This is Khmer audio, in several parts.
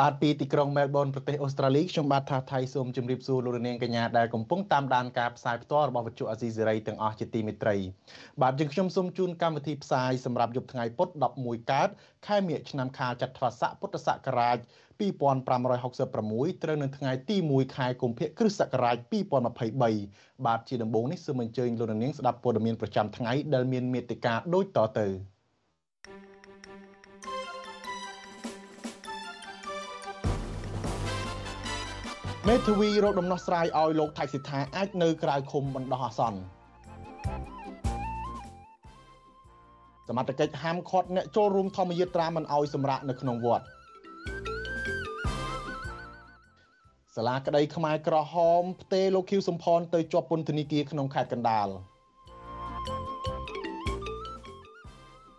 បាទពីទីក្រុងមែលប៊នប្រទេសអូស្ត្រាលីខ្ញុំបាទថាថៃសូមជម្រាបសួរលោកនាងកញ្ញាដែលកំពុងតាមដានការផ្សាយផ្ទាល់របស់វិទ្យុអាស៊ីសេរីទាំងអស់ជាទីមេត្រី បាទយើងខ្ញុំសូមជូនកម្មវិធីផ្សាយសម្រាប់យប់ថ្ងៃពុធ11កើតខែមិញឆ្នាំខាលចត្វាស័កពុទ្ធសករាជ2566ត្រូវនៅថ្ងៃទី1ខែកុម្ភៈគ្រិស្តសករាជ2023បាទជាដំបូងនេះសូមអញ្ជើញលោកនាងស្ដាប់ព័ត៌មានប្រចាំថ្ងៃដែលមានមេត្តាដូចតទៅ។ មេធាវីរកដំណោះស្រាយឲ្យលោកថៃសិដ្ឋាអាចនៅក្រៅឃុំបណ្ដោះអាសន្នសមត្ថកិច្ចហាមឃាត់អ្នកចូលរួមធម្មយាត្រាមិនឲ្យសម្រាកនៅក្នុងវត្តសាលាក្តីខ្មែរក្រហមផ្ទេលោកខៀវសំផនទៅជាប់ពន្ធនាគារក្នុងខេត្តកណ្ដាល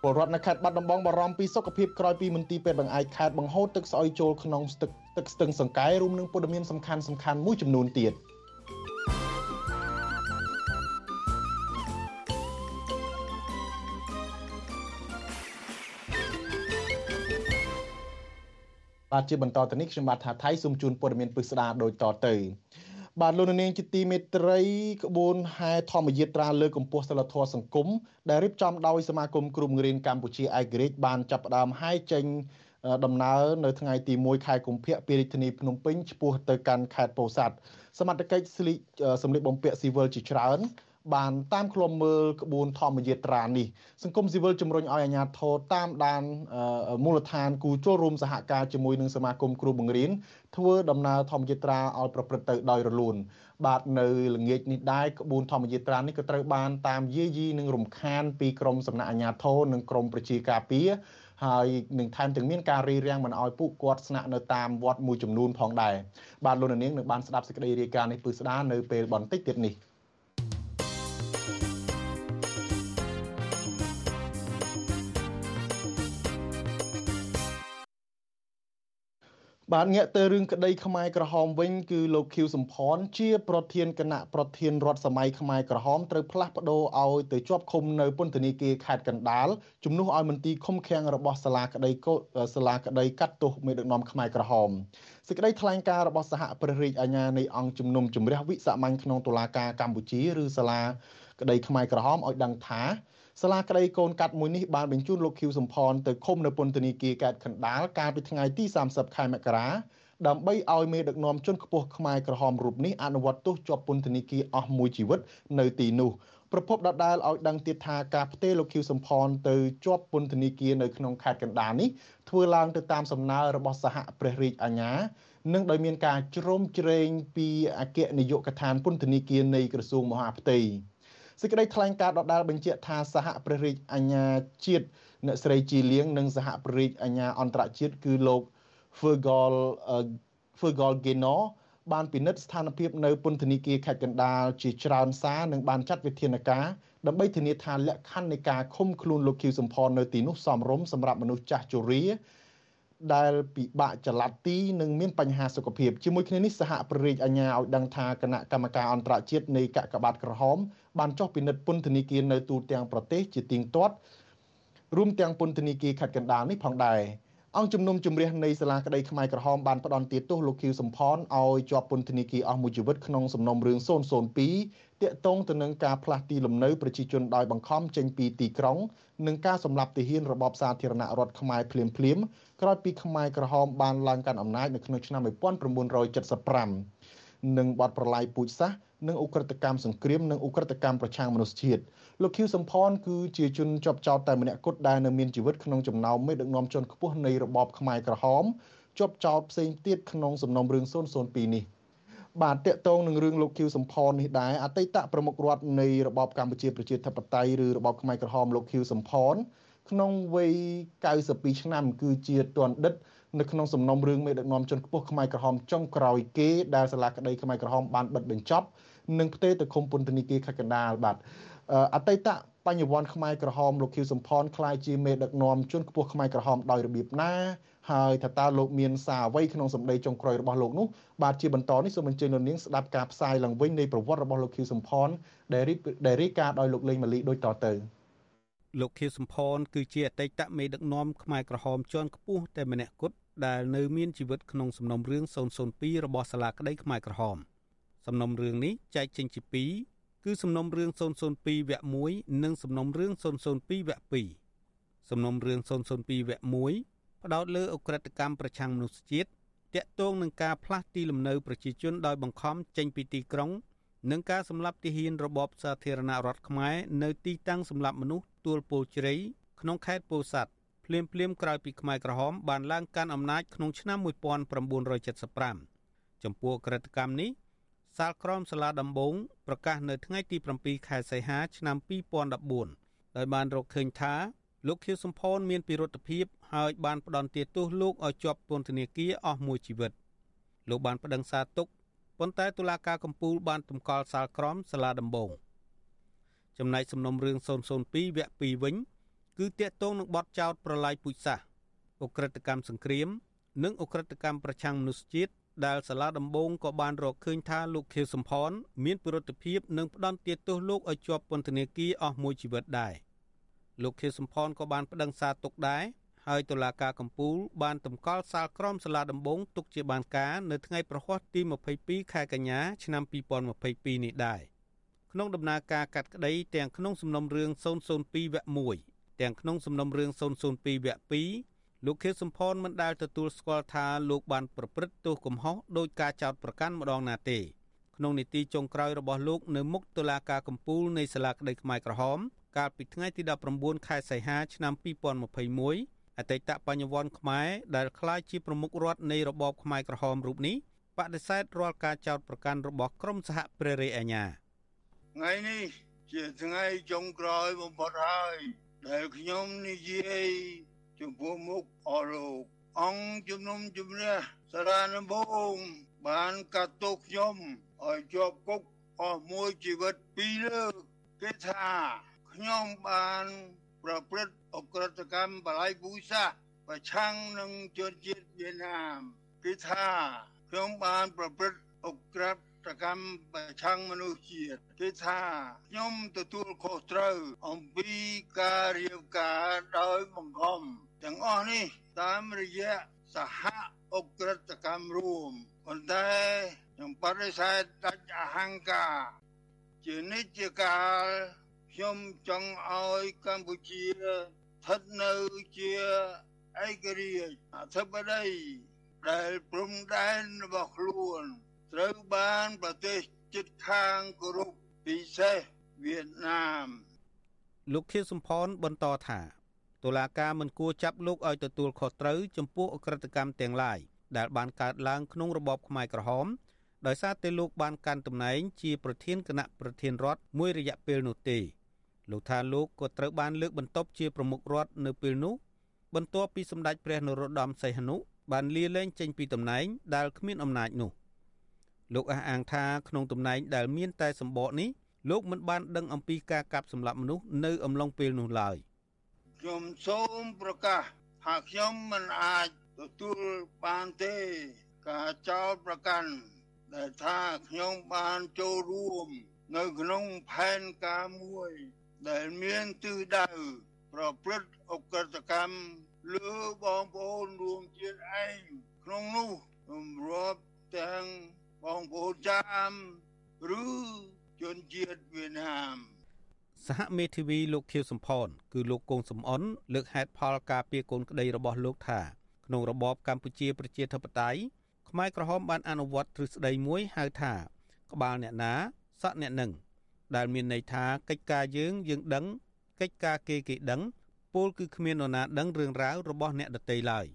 ពលរដ្ឋនៅខេត្តបាត់ដំបងបារម្ភពីសុខភាពក្រោយពីមន្ទីរពេទ្យបង្អែកខេត្តបង្ហូរទឹកស្អុយចូលក្នុងទឹកទឹកស្ទឹងសង្កែរួមនឹងព័ត៌មានសំខាន់សំខាន់មួយចំនួនទៀតបាទជាបន្តទៅនេះខ្ញុំបាទថាថៃសូមជូនព័ត៌មានពិស្ដាដូចតទៅ បាទលោកនាងជាទីមេត្រីក្បួនហែធម្មយាត្រាលើកម្ពុជាសិលធម៌សង្គមដែលរៀបចំដោយសមាគមគ្រូបង្រៀនកម្ពុជាឯករាជ្យបានចាប់ផ្ដើមហែចេញដំណើរនៅថ្ងៃទី1ខែកុម្ភៈពីរាជធានីភ្នំពេញឆ្ពោះទៅកាន់ខេត្តពោធិ៍សាត់សមត្ថកិច្ចស្លីកសម្លៀកបំពាក់ស៊ីវិលជាច្រើន បានតាមឃ្លាំមើលក្បួនធម្មយាត្រានេះសង្គមស៊ីវិលជំរុញឲ្យអាជ្ញាធរតាមដានមូលដ្ឋានគូចូលរួមសហការជាមួយនឹងសមាគមគ្រូបង្រៀនធ្វើដំណើរធម្មយាត្រាឲ្យប្រព្រឹត្តទៅដោយរលូនបាទនៅល្ងាចនេះដែរក្បួនធម្មយាត្រានេះក៏ត្រូវបានតាមយាយីនឹងរំខានពីក្រមសំណាក់អាជ្ញាធរនិងក្រមប្រជាការពារហើយនឹងថែមទាំងមានការរីរាំងមិនឲ្យពួកគាត់ស្នាក់នៅតាមវត្តមួយចំនួនផងដែរបាទលោកនាងនឹងបានស្ដាប់សេចក្តីរាយការណ៍នេះពឹស្ដានៅពេលបន្តិចទៀតនេះ បាទងាកទៅរឿងក្តីខ្មែរក្រហមវិញគឺលោកខៀវសំផនជា ប្រធានគណៈប្រធានរដ្ឋសម័យខ្មែរក្រហមត្រូវផ្លាស់ប្ដូរឲ្យទៅជាប់ឃុំនៅពន្ធនាគារខេត្តកណ្ដាលជំនួសឲ្យមន្ទីរឃុំឃាំងរបស់សាលាក្តីសាលាក្តីកាត់ទោសមេដឹកនាំខ្មែរក្រហមសេចក្តីថ្លែងការណ៍របស់សហព្រះរាជអាជ្ញានៃអង្គជំនុំជម្រះវិសាមញ្ញក្នុងតុលាការកម្ពុជាឬសាលាក្តីខ្មែរក្រហមឲ្យដឹងថា សាលាក្តីកូនកាត់មួយនេះបានបញ្ជូនលោកខៀវសំផនទៅឃុំនៅពន្ធនាគារកែតខណ្ដាលកាលពីថ្ងៃទី30ខែមករាដើម្បីឲ្យមេដឹកនាំជនខ្ពស់ខ្មែរក្រហមរូបនេះអនុវត្តទោសជាប់ពន្ធនាគារអស់មួយជីវិតនៅទីនោះប្រពន្ធដដាលឲ្យដឹងទៀតថាការផ្ទេរលោកខៀវសំផនទៅជាប់ពន្ធនាគារនៅក្នុងខេត្តកណ្ដាលនេះធ្វើឡើងទៅតាមសំណើរបស់សហព្រះរាជអាជ្ញានិងដោយមានការជ្រោមជ្រែងពីអគ្គនាយកដ្ឋានពន្ធនាគារនៃក្រសួងមហាផ្ទៃ សេចក្តីថ្លែងការណ៍ដដាលបញ្ជាក់ថាសហព្រះរាជអាជ្ញាជាតិអ្នកស្រីជីលៀងនិងសហព្រះរាជអាជ្ញាអន្តរជាតិគឺលោក Fergal Fergal Geno បានពិនិត្យស្ថានភាពនៅពន្ធនាគារខេត្តកណ្ដាលជាច្រើនសារនិងបានចាត់វិធានការដើម្បីធានាថាលក្ខខណ្ឌនៃការឃុំខ្លួនលោកខៀវសំផននៅទីនោះសមរម្យសម្រាប់មនុស្សចាស់ជរា ដែលពិបាកចល័តទីនិងមានបញ្ហាសុខភាពជាមួយគ្នានេះសហប្ររាជអាជ្ញាឲ្យដឹងថាគណៈកម្មការអន្តរជាតិនៃកកបាតក្រហមបានចុះពិនិត្យពន្ធនាគារនៅទូទាំងប្រទេសជាទៀងទាត់រួមទាំងពន្ធនាគារខេត្តកណ្ដាលនេះផងដែរអង្គជំនុំជម្រះនៃសាលាក្តីខ្មែរក្រហមបានផ្ដន់ទាទោសលោកខៀវសំផនឲ្យជាប់ពន្ធនាគារអស់មួយជីវិតក្នុងសំណុំរឿង002 ទាក់ទងទៅនឹងការផ្លាស់ទីលំនៅប្រជាជនដោយបង្ខំចេញពីទីក្រុងនិងការសម្លាប់ទាហានរបបសាធារណរដ្ឋខ្មែរភ្លាមភ្លាមក្រោយពីខ្មែរក្រហមបានឡើងកាន់អំណាចនៅក្នុងឆ្នាំ1975និងបទប្រឡាយពូជសាសន៍និងអ ுக ្រិតកម្មសង្គ្រាមនិងអ ுக ្រិតកម្មប្រឆាំងមនុស្សជាតិលោកខៀវសំផនគឺជាជនជាប់ចោតតែម្នាក់គត់ដែលនៅមានជីវិតក្នុងចំណោមមេដឹកនាំជាន់ខ្ពស់នៃរបបខ្មែរក្រហមជាប់ចោតផ្សេងទៀតក្នុងសំណុំរឿង002នេះ បាទតកតងនឹងរឿងលោកខៀវសំផននេះដែរអតីតប្រមុខរដ្ឋនៃរបបកម្ពុជាប្រជាធិបតេយ្យឬរបបខ្មែរក្រហមលោកខៀវសំផនក្នុងវ័យ92ឆ្នាំ គឺជាទណ្ឌិតនៅក្នុងសំណុំរឿងមេដឹកនាំជនខ្ពស់ខ្មែរក្រហមចុងក្រោយគេដែលសាលាក្តីខ្មែរក្រហមបានបិទបញ្ចប់និងផ្ទេរទៅឃុំពន្ធនាគារខេត្តកណ្ដាលបាទអតីតបញ្ញវន្តខ្មែរក្រហមលោកខៀវសំផនក្លាយជាមេដឹកនាំជនខ្ពស់ខ្មែរក្រហមដោយរបៀបណា ហើយថាតើលោកមានសារអ្វីក្នុងសម្ដីចុងក្រោយរបស់លោកនោះបាទជាបន្តនេះសូមអញ្ជើញលោកនាងស្ដាប់ការផ្សាយឡើងវិញនៃប្រវត្តិរបស់លោកខៀវសំផនដែលដែលរីកាដោយលោកលេងម៉ាលីដូចតទៅលោកខៀវសំផនគឺជាអតីតមេដឹកនាំខ្មែរក្រហមជាន់ខ្ពស់តែម្នាក់គត់ដែលនៅមានជីវិតក្នុងសំណុំរឿង002របស់សាលាក្តីខ្មែរក្រហម សំណុំរឿងនេះចែកចេញជា2គឺសំណុំរឿង002វគ្គ1និងសំណុំរឿង002វគ្គ2សំណុំរឿង002វគ្គ1 ផ្ដោតលើអ ுக ្រិតកម្មប្រឆាំងមនុស្សជាតិតាក់ទងនឹងការផ្លាស់ទីលំនៅប្រជាជនដោយបង្ខំចេញពីទីក្រុងនិងការសម្លាប់ទាហានរបបសាធារណរដ្ឋខ្មែរនៅទីតាំងសម្លាប់មនុស្សទួលពោជ្រៃក្នុងខេត្តពោធិ៍សាត់ភ្លាមភ្លាមក្រោយពីខ្មែរក្រហមបានឡើងកាន់អំណាចក្នុងឆ្នាំ1975ចំពោះក្រិតកម្មនេះសាលក្រមសាលាដំបងប្រកាសនៅថ្ងៃទី7ខែសីហាឆ្នាំ2014ដោយបានរកឃើញថា លោកខៀវសំផនមានពិរុទ្ធភាពហើយបានផ្ដន់ទាទោសលោកឲ្យជាប់ពន្ធនាគារអស់មួយជីវិតលោកបានប្តឹងសារទុកប៉ុន្តែតុលាការកំពូលបានទម្កល់សាលក្រមសាលាដំបងចំណែកសំណុំរឿង002វគ្គ2វិញ គឺតាក់ទងនឹងបទចោទប្រឡាយពូជសាសន៍អ ுக ្រិតកម្មសង្គ្រាម និងអ ுக ្រិតកម្មប្រឆាំងមនុស្សជាតិដែលសាលាដំបងក៏បានរកឃើញថាលោកខៀវសំផនមានពិរុទ្ធភាពនិងផ្ដន់ទាទោសលោកឲ្យជាប់ពន្ធនាគារអស់មួយជីវិតដែរ លោកខៀវសំផនក៏បានប្តឹងសារទុកដែរហើយតុលាការកំពូលបានតម្កល់សាលក្រមសាលាដំបងទុកជាបានការនៅថ្ងៃប្រហ័សទី22ខែកញ្ញាឆ្នាំ2022នេះដែរក្នុងដំណើរការកាត់ក្តីទាំងក្នុងសំណុំរឿង002វគ្គ1ទាំងក្នុងសំណុំរឿង002វគ្គ2លោកខៀវសំផនមិនដែលទទួលស្គាល់ថាលោកបានប្រព្រឹត្តទោសកំហុសដោយការចោទប្រកាន់ម្ដងណាទេក្នុងនីតិចុងក្រោយរបស់លោកនៅមុខតុលាការកំពូលនៃសាលាក្តីខ្មែរក្រហម កាលពីថ្ងៃទី19ខែសីហាឆ្នាំ2021អតីតបញ្ញវន្តខ្មែរដែលក្លាយជាប្រមុខរដ្ឋនៃរបបខ្មែរក្រហមរូបនេះបដិសេធរាល់ការចោទប្រកាន់របស់ក្រមសហព្រះរាជអាជ្ញាថ្ងៃនេះជាថ្ងៃចុងក្រោយបំផុតហើយដែលខ្ញុំនិយាយចំពោះមុខអស់លោកអង្គជំនុំជម្រះសារណបងបានកាត់ទោសខ្ញុំឲ្យជាប់គុកអស់មួយជីវិតពីរលើកគេថា ខ្ញុំបានប្រព្រឹត្តអក្រិតកម្មបល័យពូសាប្រឆាំងនឹងជនជាតិវៀតណាមគឺថាខ្ញុំបានប្រព្រឹត្តអក្រិតកម្មប្រឆាំងមនុស្សជាតិគឺថាខ្ញុំទទួលខុសត្រូវអំពីការរៀបការដោយបង្ខំទាំងអស់នេះតាមរយៈសហអក្រិតកម្មរួមប៉ុន្តែខ្ញុំបដិសេធដាច់អហង្ការជានិច្ចកាល ខ្ញុំចង់ឲ្យកម្ពុជាស្ថិតនៅជាឯករាជ្យអធិបតេយ្យដែលព្រំដែនរបស់ខ្លួនត្រូវបានប្រទេសជិតខាងគោរពពិសេសវៀតណាមលោកខៀវសំផនបន្តថាតុលាការមិនគួរចាប់លោកឲ្យទទួលខុសត្រូវចំពោះអក្រិតកម្មទាំងឡាយដែលបានកើតឡើងក្នុងរបបខ្មែរក្រហមដោយសារតែលោកបានកាន់តំណែងជាប្រធានគណៈប្រធានរដ្ឋមួយរយៈពេលនោះទេ លោកថាលោកក៏ត្រូវបានលើកបន្ទប់ជាប្រមុខរដ្ឋនៅពេលនោះ បន្ទាប់ពីសម្ដេចព្រះនរោត្តមសីហនុបានលាលែងចេញពីតំណែងដែលគ្មានអំណាចនោះលោកអះអាងថាក្នុងតំណែងដែលមានតែសម្បកនេះលោកមិនបានដឹងអំពីការកាប់សម្លាប់មនុស្សនៅអំឡុងពេលនោះឡើយខ្ញុំសូមប្រកាសថាខ្ញុំមិនអាចទទួលបានទេការចោទប្រកាន់ដែលថាខ្ញុំបានចូលរួម នៅក្នុងផែនការមួយ ដែលមានទិសដៅប្រព្រឹត្តអកតកម្មលើបងប្អូនរួមជាតិឯងក្នុងនោះរំរាប់ទាំងបងប្អូនចាមឬជនជាតិវៀតណាមសហមេធាវីលោកខៀវសំផនគឺលោកកូនសំអនលើកហេតុផលការពីកូនក្តីរបស់លោកថាក្នុងរបបកម្ពុជាប្រជាធិបតេយ្យខ្មែរក្រហមបានអនុវត្តទ្រឹស្ដីមួយហៅថា ក្បាលអ្នកណាសក់អ្នកនឹង ដែលមានន័យថាកិច្ចការយើងយើងដឹងកិច្ចការគេគេដឹងពលគឺគ្មាននរណាដឹងរឿងរ៉ាវរបស់អ្នកដតីឡើយ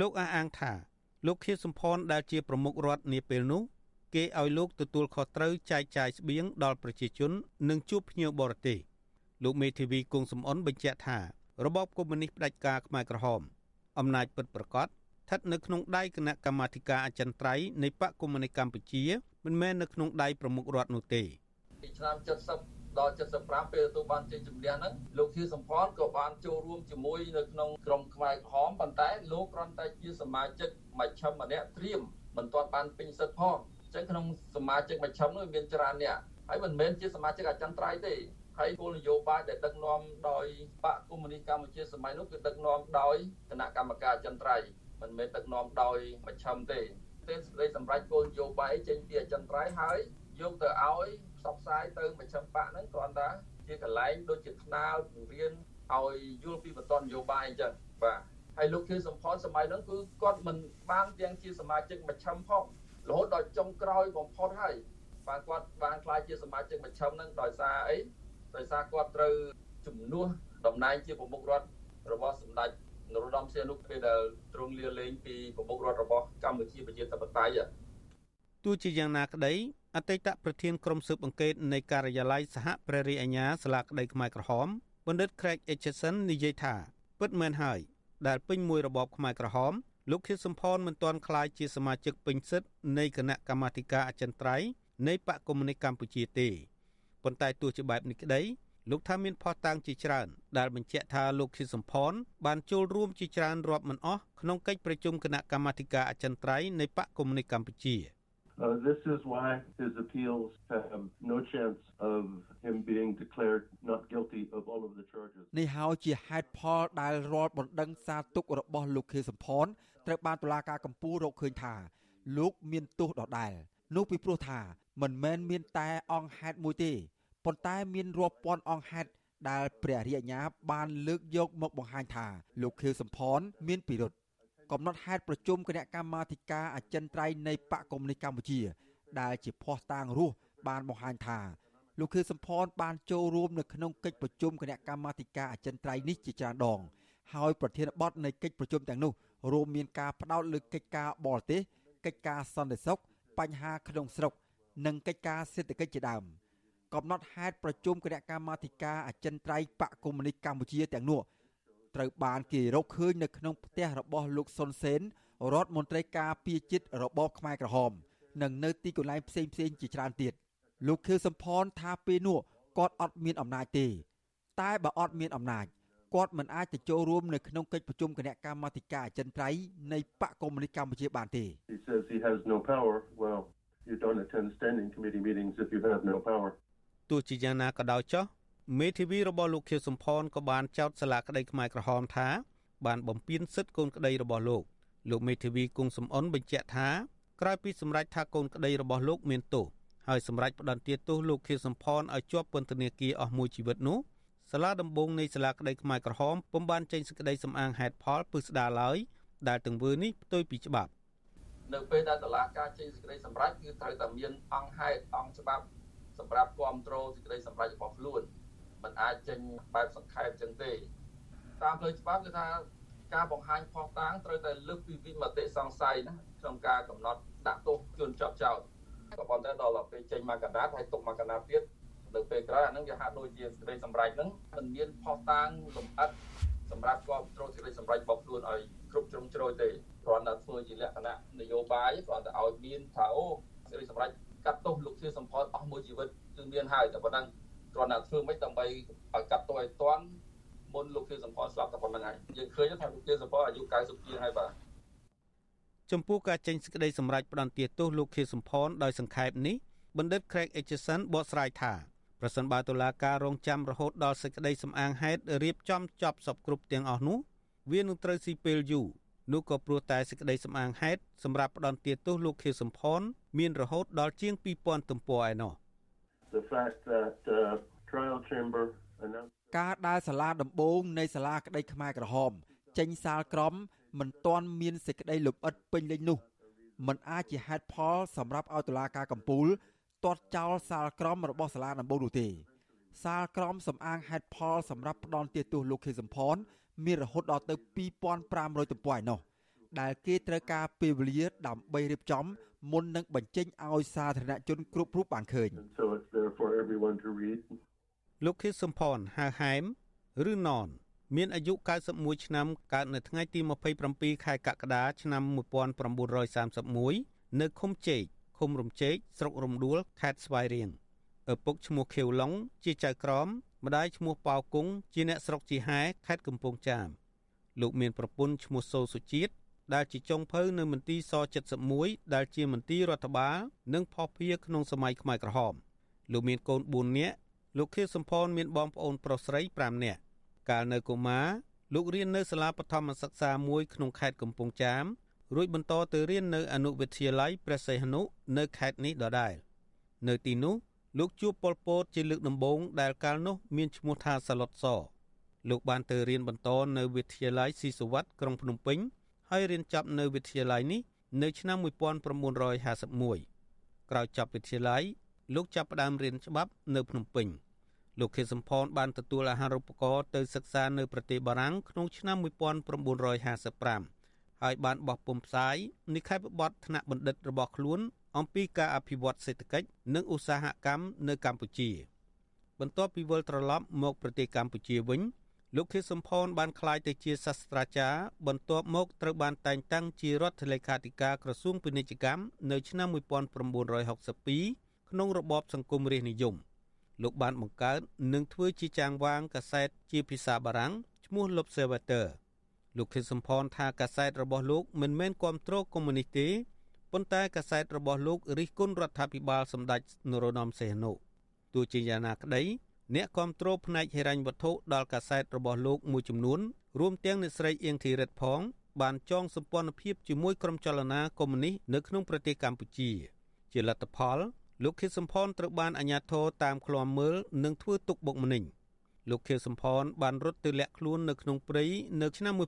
លោកអះអាងថាលោកខៀវសំផនដែលជាប្រមុខរដ្ឋនាពេលនោះគេឲ្យលោកទទួលខុសត្រូវចែកចាយស្បៀងដល់ប្រជាជននិងជួបភ្ញៀវបរទេសលោកមេធាវីគង់សំអនបញ្ជាក់ថារបបកុម្មុយនីសផ្ដាច់ការខ្មែរក្រហមអំណាចពិតប្រាកដថិតនៅក្នុងដៃគណៈកម្មាធិការអចិន្ត្រៃយ៍នៃបកកុម្មុយនីសកម្ពុជាមិនមែននៅក្នុងដៃប្រមុខរដ្ឋនោះទេ ពីឆ្នាំ70ដល់75ពេលទទួលបានជ័យជំនះហ្នឹងលោកជាសំផនក៏បានចូលរួមជាមួយនៅក្នុងក្រុមខ្មែរក្រហមប៉ុន្តែលោកគ្រាន់តែជាសមាជិកមជ្ឈិមម្នាក់ត្រៀមមិនទាន់បានពេញសិទ្ធិផងអញ្ចឹងក្នុងសមាជិកមជ្ឈិមនោះមានច្រើនអ្នកហើយមិនមែនជាសមាជិកអចិន្ត្រៃយ៍ទេហើយគោលនយោបាយដែលដឹកនាំដោយបកកុម្មុយនីសកម្ពុជាសម័យនោះគឺដឹកនាំដោយគណៈកម្មការអចិន្ត្រៃយ៍មិនមែនដឹកនាំដោយមជ្ឈិមទេទេសេចក្តីសម្រេចគោលនយោបាយចេញពីអចិន្ត្រៃយ៍ហើយយកទៅឲ្យ ផ្សព្វផ្សាយទៅមជ្ឈិមបកហ្នឹងគ្រាន់តែជាកន្លែងដូចជាថ្នាលពង្រៀនឲ្យយល់ពីបន្តនយោបាយអញ្ចឹងបាទហើយលោកខៀវសំផនសម័យហ្នឹងគឺគាត់មិនបានទាំងជាសមាជិកមជ្ឈិមផងរហូតដល់ចុងក្រោយបំផុតហើយបាទគាត់បានខ្លាចជាសមាជិកមជ្ឈិមហ្នឹងដោយសារអីដោយសារគាត់ត្រូវជំនួសតំណែងជាប្រមុខរដ្ឋរបស់សម្ដេចនរោត្តមសីហនុពេលដែលទ្រង់លាលែងពីប្រមុខរដ្ឋរបស់កម្ពុជាប្រជាធិបតេយ្យទោះជាយ៉ាងណាក្តី អតីតប្រធានក្រុមស៊ើបអង្កេតនៃការិយាល័យសហព្រះរាជអាជ្ញាសាលាក្តីខ្មែរក្រហមបណ្ឌិត Craig Etchison និយាយថាពិតមែនហើយដែលពេញមួយរបបខ្មែរក្រហមលោកខៀវសំផនមិនទាន់ក្លាយជាសមាជិកពេញសិទ្ធិនៃគណៈកម្មាធិការអចិន្ត្រៃយ៍នៃបកកុម្មុយនីសកម្ពុជាទេប៉ុន្តែទោះជាបែបនេះក្តីលោកថាមានផុសតាងជាច្រើនដែលបញ្ជាក់ថាលោកខៀវសំផនបានចូលរួមជាច្រើនរាប់មិនអស់ក្នុងកិច្ចប្រជុំគណៈកម្មាធិការអចិន្ត្រៃយ៍នៃបកកុម្មុយនីសកម្ពុជា Uh, this is why his appeals have no chance of him being declared not guilty of all of the charges. នេះហើយជាហេតុផលដែលរាល់បណ្ដឹងសារទុករបស់លោកខេសំផនត្រូវបានតុលាការកំពូលរកឃើញថា លោកមានទោសដដែលនោះពីព្រោះថាមិនមែនមានតែអង្គហេតុមួយទេប៉ុន្តែមានរាប់ពាន់អង្គហេតុដែលព្រះរាជអាជ្ញាបានលើកយកមកបង្ហាញថាលោកខៀវសំផនមានពិរុទ្ធ កំណត់ហេតុប្រជុំគណៈកម្មាធិការអចិន្ត្រៃយ៍នៃបកកុម្មុយនីសកម្ពុជា ដែលជាភ័ស្តុតាងរស់បានបង្ហាញថាលោកខឿសំផនបានចូលរួមនៅក្នុងកិច្ចប្រជុំគណៈកម្មាធិការអចិន្ត្រៃយ៍នេះជាច្រើនដង ហើយប្រធានបទនៃកិច្ចប្រជុំទាំងនោះរួមមានការផ្ដោតលើកិច្ចការបរទេសកិច្ចការសន្តិសុខបញ្ហាក្នុងស្រុក និងកិច្ចការសេដ្ឋកិច្ចជាដើមកំណត់ហេតុប្រជុំគណៈកម្មាធិការអចិន្ត្រៃយ៍បកកុម្មុយនីសកម្ពុជាទាំងនោះ ត្រូវបានគេរកឃើញនៅក្នុងផ្ទះរបស់លោកសុនសេនរដ្ឋមន្ត្រីការពារជាតិរបបខ្មែរក្រហម និងនៅទីកន្លែងផ្សេងផ្សេងជាច្រើនទៀតលោកខៀវសំផនថាពេលនោះគាត់អត់មានអំណាចទេ តែបើអត់មានអំណាចគាត់មិនអាចទៅចូលរួមនៅក្នុងកិច្ចប្រជុំគណៈកម្មាធិការអចិន្ត្រៃយ៍នៃបកកុម្មុយនីសកម្ពុជាបានទេ He says he has no power well you don't attend standing committee meetings if you have no power ទោះជាយ៉ាងណាក៏ដោយចុះ មេធាវីរបស់លោកខៀវសំផនក៏បានចោទសាលាក្តីខ្មែរក្រហមថា បានបំពានសិទ្ធិកូនក្តីរបស់លោកលោកមេធាវីគង់សំអនបញ្ជាក់ថាក្រោយពីសម្រេចថាកូនក្តីរបស់លោកមានទោសហើយសម្រេចផ្តន្ទាទោសលោកខៀវសំផនឲ្យជាប់ពន្ធនាគារអស់មួយជីវិតនោះសាលាដំបងនៃសាលាក្តីខ្មែរក្រហមពុំបានចេញសេចក្តីសម្អាងហេតុផលពឹស្ដារឡើយដែលទង្វើនេះផ្ទុយពីច្បាប់នៅពេលដែលតុលាការចេញសេចក្តីសម្រេចគឺត្រូវតែមានអង្គហេតុអង្គច្បាប់សម្រាប់គ្រប់គ្រងសេចក្តីសម្រេចរបស់ខ្លួន មិនអាចចេញបែបសង្ខេបចឹងទេតាមផ្លូវច្បាប់គឺថាការបង្ហាញផុសតាងត្រូវតែលើកពីវិមតិសង្ស័យណាក្នុងការកំណត់ដាក់ទោសជនជាប់ចោតក៏ប៉ុន្តែដល់ពេលចេញមកកណ្ដាលហើយទុកមកកណ្ដាលទៀតនៅពេលក្រោយអានឹងវាហាក់ដូចជាសេចក្តីសម្រេចហ្នឹងមិនមានផុសតាងលម្អិតសម្រាប់គ្រប់គ្រងសេចក្តីសម្រេចរបស់ខ្លួនឲ្យគ្រប់ជ្រុងជ្រោយទេគ្រាន់តែធ្វើជាលក្ខណៈនយោបាយគ្រាន់តែឲ្យមានថាអូសេចក្តីសម្រេចកាត់ទោសលោកធានសម្ផស្សអស់មួយជីវិតគឺមានហើយតែប៉ុណ្ណឹង គ្រាន់តែធ្វើមិនដើម្បីឲ្យកាត់ទោសឲ្យតាន់មុនលោកជាសម្ផស្សស្លាប់តែប៉ុណ្្នឹងហើយយើងឃើញថាលោកជាសម្ផស្សអាយុ90ជាងហើយបាទចំពោះការចេញសេចក្តីសម្រេចផ្តន្ទាទោសលោកខៀវសំផនដោយសង្ខេបនេះបណ្ឌិត Craig Etchison បកស្រាយថាប្រសិនបើតុលាការរងចាំរហូតដល់សេចក្តីសម្អាងហេតុរៀបចំចប់សពគ្រប់ទាំងអស់នោះវានឹងត្រូវស៊ីពេលយូរនោះក៏ព្រោះតែសេចក្តីសម្អាងហេតុសម្រាប់ផ្តន្ទាទោសលោកខៀវសំផនមានរហូតដល់ជាង2000ទំព័រឯណោះ The fact that uh, trial chamber announced ការដែលសាលាដំបងនៃសាលាក្តីខ្មែរក្រហម ចេញសាលក្រមមិនទាន់មានសេចក្តីលម្អិតពេញលេញនោះมันអាចជាហេតុផលសម្រាប់ឲ្យតុលាការកំពូលទាត់ចោលសាលក្រមរបស់សាលាដំបងនោះទេសាលក្រមសំអាងហេតុផលសម្រាប់ផ្ដន់ទាទោសលោកខេសំផនមានរហូតដល់ទៅ2500ទំព័រឯណោះ ដែលគេត្រូវការពេលវេលាដើម្បីរៀបចំមុននឹងបញ្ចេញឲ្យសាធារណជនគ្រប់រូបបានឃើញ so it's there for everyone to read លោកខៀវសំផនហៅហែមឬណនមានអាយុ91ឆ្នាំកើតនៅថ្ងៃទី27ខែកក្កដាឆ្នាំ1931នៅឃុំជែកឃុំរំជែកស្រុករំដួលខេត្តស្វាយរៀងឪពុកឈ្មោះខៀវឡុងជាចៅក្រមម្ដាយឈ្មោះប៉ៅគង់ជាអ្នកស្រុកជីហែខេត្តកំពង់ចាមលោកមានប្រពន្ធឈ្មោះសូសុជាតិ ដែលជាចុងភៅនៅមន្ទីរស71ដែលជាមន្ទីររដ្ឋបាលនិងផុសភារក្នុងសម័យខ្មែរក្រហមលោកមានកូន4នាក់លោកខៀវសំផនមានបងប្អូនប្រុសស្រី5នាក់កាលនៅកុមារលោករៀននៅសាលាបឋមសិក្សាមួយក្នុងខេត្តកំពង់ចាមរួចបន្តទៅរៀននៅអនុវិទ្យាល័យព្រះសីហនុនៅខេត្តនេះដដែលនៅទីនោះលោកជួបប៉ុលពតជាលើកដំបូងដែលកាលនោះមានឈ្មោះថាសាឡុតសលោកបានទៅរៀនបន្តនៅវិទ្យាល័យស៊ីសុវត្ថិក្រុងភ្នំពេញ ហើយរៀនចប់នៅវិទ្យាល័យនេះនៅឆ្នាំ1951ក្រោយចប់វិទ្យាល័យលោកចាប់ផ្ដើមរៀនច្បាប់នៅភ្នំពេញលោកខៀវសំផនបានទទួលអាហារូបករណ៍ទៅសិក្សានៅប្រទេសបារាំងក្នុងឆ្នាំ1955ហើយបានបោះពុម្ពផ្សាយនិក្ខេបបទថ្នាក់បណ្ឌិតរបស់ខ្លួន អំពីការអភិវឌ្ឍសេដ្ឋកិច្ចនិងឧស្សាហកម្មនៅកម្ពុជា បន្ទាប់ពីវិលត្រឡប់មកប្រទេសកម្ពុជាវិញ លោកខៀវសំផនបានក្លាយទៅជាសាស្ត្រាចារ្យបន្ទាប់មកត្រូវបានតែងតាំងជារដ្ឋលេខាធិការក្រសួងពាណិជ្ជកម្មនៅឆ្នាំ1962ក្នុងរបបសង្គមរាស្ត្រនិយមលោកបានបង្កើតនិងធ្វើជាចាងវាងកាសែតជាភាសាបារាំងឈ្មោះ L'Observateur លោកខៀវសំផនថាកាសែតរបស់លោកមិនមែនគ្រប់គ្រងកុម្មុយនីសទេប៉ុន្តែកាសែតរបស់លោករិះគន់រដ្ឋាភិបាលសម្ដេចនរោត្តមសីហនុទោះជាយ៉ាងណាក្តី អ្នកគ្រប់គ្រងផ្នែកហិរញ្ញវត្ថុដល់កាសែតរបស់លោកមួយចំនួនរួមទាំងអ្នកស្រីអៀងធីរិតផងបានចងសម្ព័ន្ធភាពជាមួយក្រុមចលនាកុម្មុយនីសនៅក្នុងប្រទេសកម្ពុជា ជាលទ្ធផលលោកខៀវសំផនត្រូវបានអាជ្ញាធរតាមឃ្លាំមើលនិងធ្វើទុកបុកម្នេញលោកខៀវសំផនបានរត់ទៅលាក់ខ្លួននៅក្នុងព្រៃនៅឆ្នាំ1967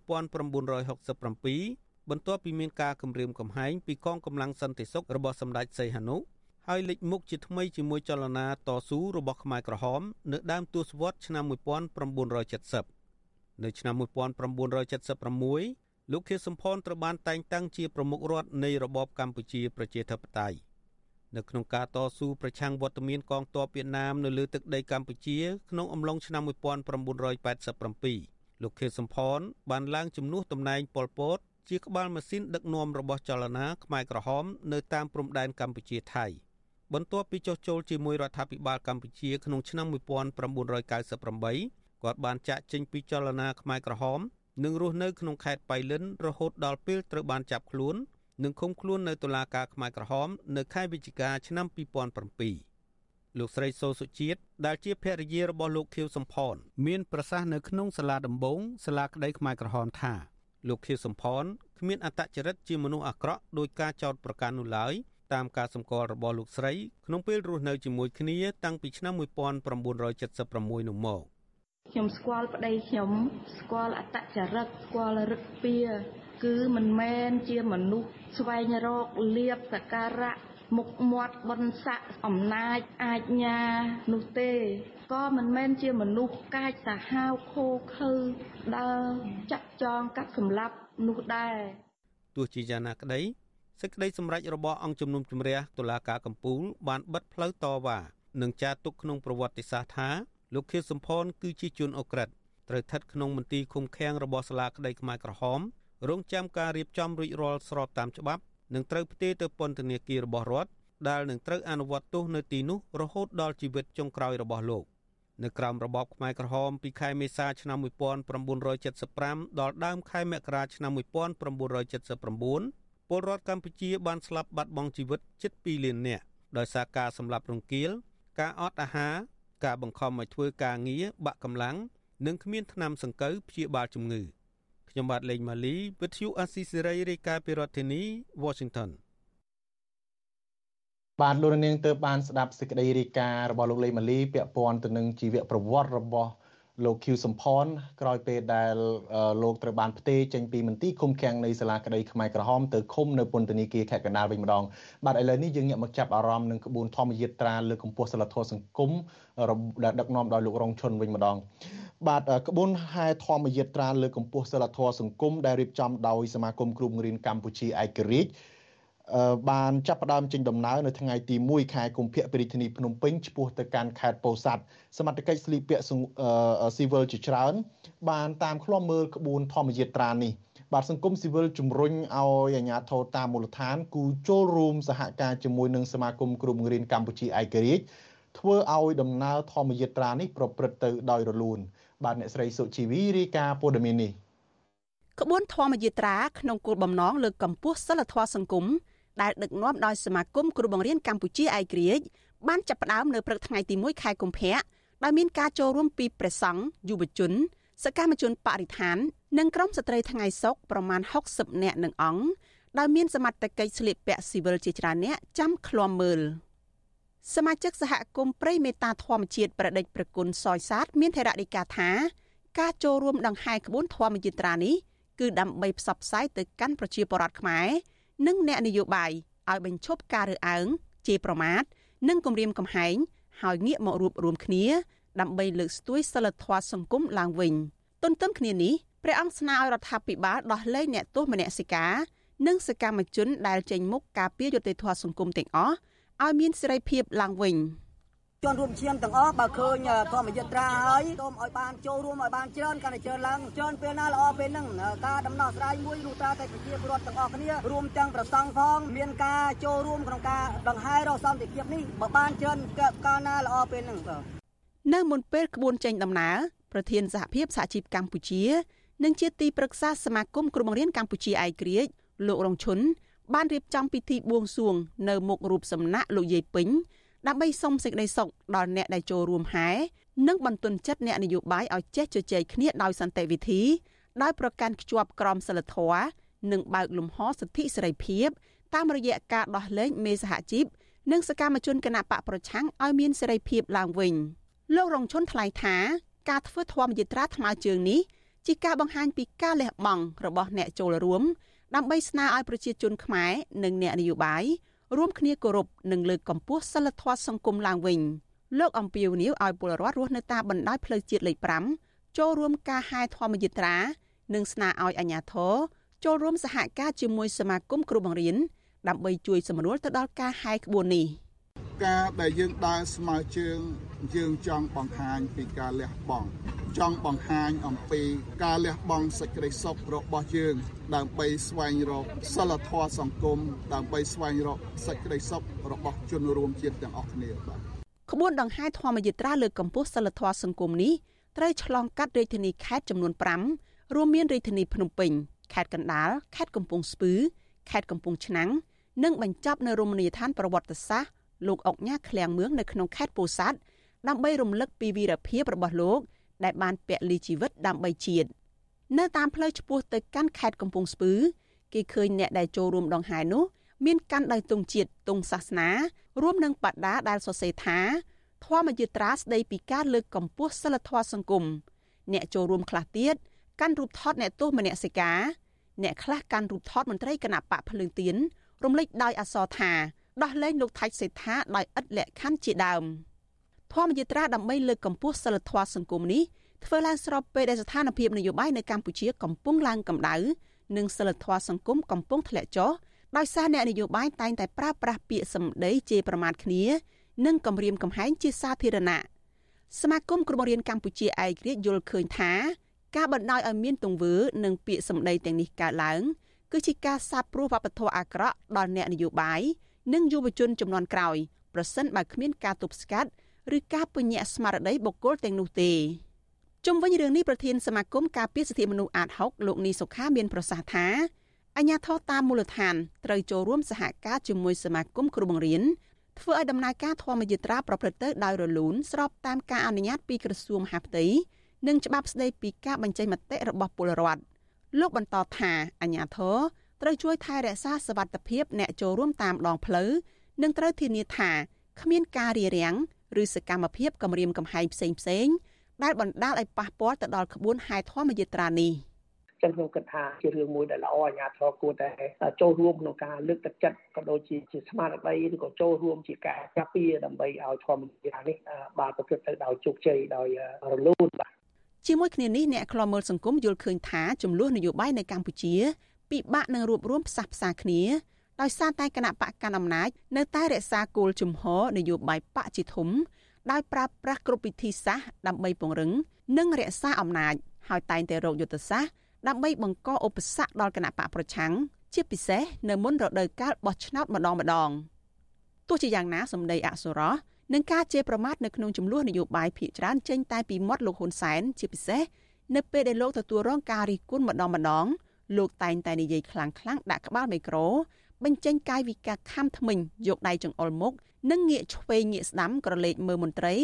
បន្ទាប់ពីមានការគម្រាមកំហែងពីកងកម្លាំងសន្តិសុខរបស់សម្ដេចសីហនុ ហើយលេចមុខជាថ្មីជាមួយចលនាតស៊ូរបស់ខ្មែរក្រហម នៅដើមទសវត្សរ៍ឆ្នាំ1970នៅឆ្នាំ1976លោកខៀវសំផនត្រូវបានតែងតាំងជាប្រមុខរដ្ឋនៃរបបកម្ពុជាប្រជាធិបតេយ្យនៅក្នុងការតស៊ូប្រឆាំងវត្តមានកងទ័ពវៀតណាមនៅលើទឹកដីកម្ពុជាក្នុងអំឡុងឆ្នាំ1987លោកខៀវសំផនបានឡើងជំនួសតំណែងប៉ុលពតជាក្បាលម៉ាស៊ីនដឹកនាំរបស់ចលនាខ្មែរក្រហម នៅតាមព្រំដែនកម្ពុជាថៃ បន្ទាប់ពីចុះចូលជាមួយរដ្ឋាភិបាលកម្ពុជាក្នុងឆ្នាំ1998គាត់បានចាក់ចេញពីចលនាខ្មែរក្រហមនិងរស់នៅក្នុងខេត្តបៃលិនរហូតដល់ពេលត្រូវបានចាប់ខ្លួននិងឃុំខ្លួននៅតុលាការខ្មែរក្រហម នៅខែវិច្ឆិកាឆ្នាំ2007លោកស្រីសូសុជាតិដែលជាភរិយារបស់លោកខៀវសំផន មានប្រសាសន៍នៅក្នុងសាលាដំបងសាលាក្តីខ្មែរក្រហមថាលោកខៀវសំផនគ្មានអត្តចរិតជាមនុស្សអាក្រក់ដោយការចោទប្រកាន់នោះឡើយ តាមការសម្គាល់របស់លោកស្រីក្នុងពេលរស់នៅជាមួយគ្នាតាំងពីឆ្នាំ1976នោះមកខ្ញុំស្គាល់ប្តីខ្ញុំស្គាល់អត្តចរិតស្គាល់រឹកពីគឺមិនមែនជាមនុស្សស្វែងរកលៀបសការៈមុខមាត់បនស័កអំណាចអាជ្ញានោះទេក៏មិនមែនជាមនុស្សកាចសាហាវខូខើដើរចាក់ចងកាត់សម្លាប់នោះដែរទោះជាយ៉ាងណាក្តី សេចក្តីសម្រេចរបស់អង្គជំនុំជម្រះតុលាការកំពូលបានបិទផ្លូវតវ៉ានិងចារទុកក្នុងប្រវត្តិសាស្ត្រថាលោកខៀវសំផនគឺជាជនអូក្រិតត្រូវស្ថិតក្នុងមន្ទីរឃុំឃាំងរបស់សាលាក្តីខ្មែរក្រហមរងចាំការរៀបចំរួចរាល់ស្របតាមច្បាប់និងត្រូវផ្ទេរទៅពន្ធនាគាររបស់រដ្ឋដែលនឹងត្រូវអនុវត្តទោសនៅទីនោះរហូតដល់ជីវិតចុងក្រោយរបស់លោកនៅក្រោមរបបខ្មែរក្រហមពីខែមេសាឆ្នាំ1975ដល់ដើមខែមករាឆ្នាំ1979 ពលរដ្ឋកម្ពុជាបានស្លាប់បាត់បង់ជីវិតជិត2លាននាក់ដោយសារការសម្លាប់រង្គាល ការអត់អាហារការបង្ខំឲ្យធ្វើការងារបាក់កម្លាំងនិងគ្មានថ្នាំសង្កូវព្យាបាលជំងឺខ្ញុំបាទលេងម៉ាលីវិទ្យុអាស៊ីសេរីរាយការណ៍ពីរដ្ឋធានី Washington បានលោកនាងទៅបានស្ដាប់សេចក្តីរាយការណ៍របស់លោកលេងម៉ាលីពាក់ព័ន្ធទៅនឹងជីវប្រវត្តិរបស់ លោកឃីវសំផនក្រោយពេលដែលលោកត្រូវបានផ្ទេរចេញពីមន្ទីរឃុំឃាំងនៃសាលាក្តីខ្មែរក្រហមទៅឃុំនៅពន្ធនាគារខេត្តកណ្ដាលវិញម្ដងបាទឥឡូវនេះយើងងាកមកចាប់អារម្មណ៍នឹងក្បួនធម្មយាត្រាលើកកម្ពស់សិលធម៌សង្គមដែលដឹកនាំដោយលោករងឈុនវិញម្ដងបាទក្បួនហែធម្មយាត្រាលើកកម្ពស់សិលធម៌សង្គមដែលរៀបចំដោយសមាគមគ្រូបង្រៀនកម្ពុជាឯករាជ្យ បានចាប់ផ្ដើមចេញដំណើរនៅថ្ងៃទី1ខែកុម្ភៈពីរាជធានីភ្នំពេញឆ្ពោះទៅកាន់ខេត្តពោធិ៍សាត់សមត្ថកិច្ចស្លៀកពាក់ស៊ីវិលជាច្រើន បានតាមឃ្លាំមើលក្បួនធម្មយាត្រានេះបាទសង្គមស៊ីវិលជំរុញឲ្យអាជ្ញាធរតាមមូលដ្ឋានគូចូលរួមសហការជាមួយនឹងសមាគមគ្រូបង្រៀនកម្ពុជាឯករាជ្យធ្វើឲ្យដំណើរធម្មយាត្រានេះប្រព្រឹត្តទៅដោយរលូន បាទអ្នកស្រីសុជីវីរាយការណ៍ព័ត៌មាននេះក្បួនធម្មយាត្រាក្នុងគោលបំណងលើកកម្ពស់សិលធម៌សង្គម ដែលដឹកនាំដោយសមាគមគ្រូបង្រៀនកម្ពុជាឯករាជ្យបានចាប់ផ្ដើមនៅព្រឹកថ្ងៃទី1ខែកុម្ភៈដោយមានការចូលរួមពីព្រះសង្ឃយុវជន សកម្មជនបរិស្ថាន និងក្រុមស្ត្រីថ្ងៃសុកប្រមាណ60នាក់នឹងអង្គដែលមានសមត្ថកិច្ចស្លៀកពាក់ស៊ីវិលជាច្រើនអ្នកចាំឃ្លាំមើលសមាជិកសហគមន៍ព្រៃមេតាធម្មជាតិប្រដេចប្រគុណសយសាទមានថេរដីកាថា ការចូលរួមដង្ហែក្បួនធម្មយាត្រានេះគឺដើម្បីផ្សព្វផ្សាយទៅកាន់ប្រជាពលរដ្ឋខ្មែរ និងអ្នកនយោបាយឲ្យបញ្ឈប់ការរើសអើងជេរប្រមាថនិងគំរាមកំហែងហើយងាកមករួបរวมគ្នាដើម្បីលើកស្ទួយសិលធម៌សង្គមឡើងវិញទន្ទឹមគ្នានេះព្រះអង្គស្នើឲ្យរដ្ឋាភិបាលដោះលែងអ្នកទោសមនសិការនិងសកម្មជនដែលចេញមុខការពារយុត្តិធម៌សង្គមទាំងអស់ឲ្យមានសេរីភាពឡើងវិញ ជនរួមឈាមទាំងអស់បើឃើញធម្មយត្រាហើយសូមឲ្យបានចូលរួមឲ្យបានច្រើនកាន់តែច្រើនឡើងច្រើនពេលណាល្អពេលហ្នឹងការដំណោះស្រាយមួយនោះតើតែប្រជាពលរដ្ឋទាំងអស់គ្នារួមទាំងប្រសង់ផងមានការចូលរួមក្នុងការដង្ហែរកសន្តិភាពនេះបើបានច្រើនកាលណាល្អពេលហ្នឹងបាទនៅមុនពេលក្បួនចេញដំណើរប្រធានសហភាពសហជីពកម្ពុជានិងជាទីប្រឹក្សាសមាគមគ្រូបង្រៀនកម្ពុជាឯករាជ្យលោករងឈុនបានរៀបចំពិធីបួងសួងនៅមុខរូបសំណាក់លោកយាយពេញ ដើម្បីសុំសេចក្តីសុខដល់អ្នកដែលចូលរួមហែនិងបន្ទន់ចិត្តអ្នកនយោបាយឲ្យចេះជជែកគ្នាដោយសន្តិវិធីដោយប្រកាន់ខ្ជាប់ក្រមសីលធម៌និងបើកលំហសិទ្ធិសេរីភាពតាមរយៈការដោះលែងមេសហជីពនិងសកម្មជនគណបកប្រឆាំងឲ្យមានសេរីភាពឡើងវិញលោករងឈុនថ្លែងថាការធ្វើធម្មយាត្រាថ្មើរជើងនេះជាការបង្ហាញពីការលះបង់របស់អ្នកចូលរួមដើម្បីស្នើឲ្យប្រជាជនខ្មែរនិងអ្នកនយោបាយ រួមគ្នាគោរពនិងលើកកម្ពស់សិលធម៌សង្គមឡើងវិញលោកអំពីវនីវឲ្យពលរដ្ឋរស់នៅតាមបណ្ដោយផ្លូវជាតិលេខ5ចូលរួមការហែធម្មយាត្រា និងស្នើឲ្យអាជ្ញាធរចូលរួមសហការជាមួយសមាគមគ្រូបង្រៀនដើម្បីជួយសម្រួលទៅដល់ការហែក្បួននេះការដែលយើងដើរស្មើជើងយើងចង់បង្ហាញពីការលះបង់ ចង់បង្ហាញអំពីការលះបង់សេចក្តីសុខរបស់យើង ដើម្បីស្វែងរកសិលធម៌សង្គមដើម្បីស្វែងរកសេចក្តីសុខរបស់ជនរួមជាតិទាំងអស់គ្នាបាទក្បួនដង្ហែធម្មយាត្រាលើកកម្ពស់សិលធម៌សង្គមនេះត្រូវឆ្លងកាត់រាជធានីខេត្តចំនួន5រួមមានរាជធានីភ្នំពេញខេត្តកណ្ដាលខេត្តកំពង់ស្ពឺខេត្តកំពង់ឆ្នាំងនិងបញ្ចប់នៅរមណីយដ្ឋានប្រវត្តិសាស្ត្រលោកអុកញ៉ាឃ្លាំងមឿងនៅក្នុងខេត្តពោធិ៍សាត់ដើម្បីរំលឹកពីវីរភាពរបស់លោក ដែលបានពលីជីវិតដើម្បីជាតិនៅតាមផ្លូវឆ្ពោះទៅកាន់ខេត្តកំពង់ស្ពឺគេឃើញអ្នកដែលចូលរួមដង្ហែនោះមានកាន់ដៃទង់ជាតិទង់សាសនា រួមនឹងបដាដែលសរសេរថាធម្មយត្រាស្ដីពីការលើកកម្ពស់សិលធម៌សង្គមអ្នកចូលរួមខ្លះទៀតកាន់រូបថតអ្នកទោសមនសិការអ្នកខ្លះកាន់រូបថតមន្ត្រីគណៈបកភ្លើងទៀនរំលេចដោយអក្សរថាដោះលែងលោកថៃសេដ្ឋាដោយឥតលក្ខខណ្ឌជាដើម។ ធម្មយាត្រាដើម្បីលើកកម្ពស់សិលធម៌សង្គមនេះធ្វើឡើងស្របពេលដែលស្ថានភាពនយោបាយនៅកម្ពុជាកំពុងឡើងកម្ដៅនិងសិលធម៌សង្គមកំពុងធ្លាក់ចុះដោយសារអ្នកនយោបាយតែងតែប្រើប្រាស់ពាក្យសម្ដីជេរប្រមាថគ្នា និងគំរាមកំហែងជាសាធារណៈសមាគមគ្រូបង្រៀនកម្ពុជាឯករាជ្យយល់ឃើញថា ការបណ្ដោយឲ្យមានទង្វើ និងពាក្យសម្ដីទាំងនេះកើតឡើង គឺជាការសាបព្រោះវប្បធម៌អាក្រក់ដល់អ្នកនយោបាយនិងយុវជនចំនួនក្រោយប្រសិនបើគ្មានការទប់ស្កាត់ ឬការពញាក់ស្មារតីបុគ្គលទាំងនោះទេជុំវិញរឿងនេះប្រធានសមាគមការពារសិទ្ធិមនុស្សអាត6លោកនីសុខាមានប្រសាសន៍ថាអញ្ញាធរតាមមូលដ្ឋានត្រូវចូលរួមសហការជាមួយសមាគមគ្រូបង្រៀនធ្វើឲ្យដំណើរការធម្មយាត្រាប្រព្រឹត្តទៅដោយរលូនស្របតាមការអនុញ្ញាតពីក្រសួងមហាផ្ទៃនិងច្បាប់ស្តីពីការបញ្ចេញមតិរបស់ពលរដ្ឋលោកបន្តថាអញ្ញាធរត្រូវជួយថែរក្សាសវត្ថិភាពអ្នកចូលរួមតាមដងផ្លូវនិងត្រូវធានាថាគ្មានការរារាំង ឬសកម្មភាពគំរាមកំហែងផ្សេងផ្សេងដែលបណ្ដាលឲ្យប៉ះពាល់ទៅដល់ក្បួនហែធម្មយាត្រានេះចឹងខ្ញុំគិតថាជារឿងមួយដែលល្អអាជ្ញាធរគួរតែចូលរួមក្នុងការលើកទឹកចិត្តក៏ដូចជាជាស្មារតីឬក៏ចូលរួមជាការការពារដើម្បីឲ្យធម្មយាត្រានេះបានប្រព្រឹត្តទៅដោយជោគជ័យដោយរលូនបាទជាមួយគ្នានេះអ្នកខ្លាំមើលសង្គមយល់ឃើញថាចំនួននយោបាយនៅកម្ពុជាពិបាកនឹងរួបរวมផ្សះផ្សាគ្នា ដោយសារតែគណៈបកកណ្ដាលអំណាចនៅតែរក្សាគោលជំហរនយោបាយបកជាធំដោយប្រើប្រាស់គ្រប់វិធីសាស្ត្រដើម្បីពង្រឹងនិងរក្សាអំណាចហើយតែងតែរកយុទ្ធសាស្ត្រដើម្បីបង្កឧបសគ្គដល់គណៈបកប្រឆាំងជាពិសេសនៅមុនរដូវកាលបោះឆ្នោតម្ដងម្ដងទោះជាយ៉ាងណាសម្ដីអសុរោះនឹងការជេរប្រមាថនៅក្នុងចំនួននយោបាយភាគច្រើនចេញតែពីមាត់លោកហ៊ុនសែនជាពិសេសនៅពេលដែលលោកទទួលរងការរិះគន់ម្ដងម្ដងលោកតែងតែនិយាយខ្លាំងៗដាក់ក្បាលមីក្រូ បញ្ចេញកាយវិការខំថ្មិញយកដៃចង្អុលមុខនិងងាកឆ្វេងងាកស្ដាំក្រឡេកមើលមន្ត្រី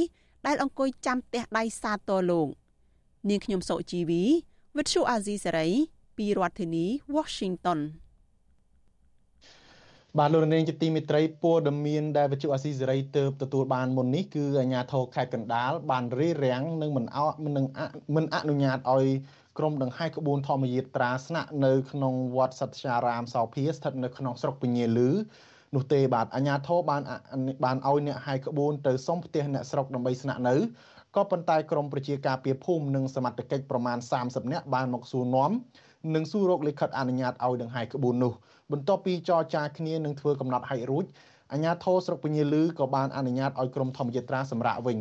ដែលអង្គុយចាំផ្ទះដៃសាទរលោកនាងខ្ញុំសុជីវីវិទ្យុអាស៊ីសេរីពីរដ្ឋធានី Washington បាទលោកនាងជាទីមេត្រីព័ត៌មានដែលវិទ្យុអាស៊ីសេរីទើបទទួលបានមុននេះគឺអាជ្ញាធរខេត្តកណ្ដាលបានរារាំងនិងមិនអមិនមិនអនុញ្ញាតឲ្យ ក្រុមដង្ហែក្បួនធម្មយាត្រាស្នាក់នៅក្នុងវត្តសត្យារាមសោភាស្ថិតនៅក្នុងស្រុកពញាលឺនោះទេបាទអាជ្ញាធរបានបានឲ្យអ្នកហែក្បួនទៅសុំផ្ទះអ្នកស្រុកដើម្បីស្នាក់នៅក៏ប៉ុន្តែក្រមប្រជាការពារភូមិនិងសមត្ថកិច្ចប្រមាណ30នាក់បានមកសួរនាំនិងសួររកលិខិតអនុញ្ញាតឲ្យដង្ហែក្បួននោះបន្ទាប់ពីចរចាគ្នានឹងធ្វើកំណត់ហិចរួចអាជ្ញាធរស្រុកពញាលឺក៏បានអនុញ្ញាតឲ្យក្រុមធម្មយាត្រាសម្រាប់វិញ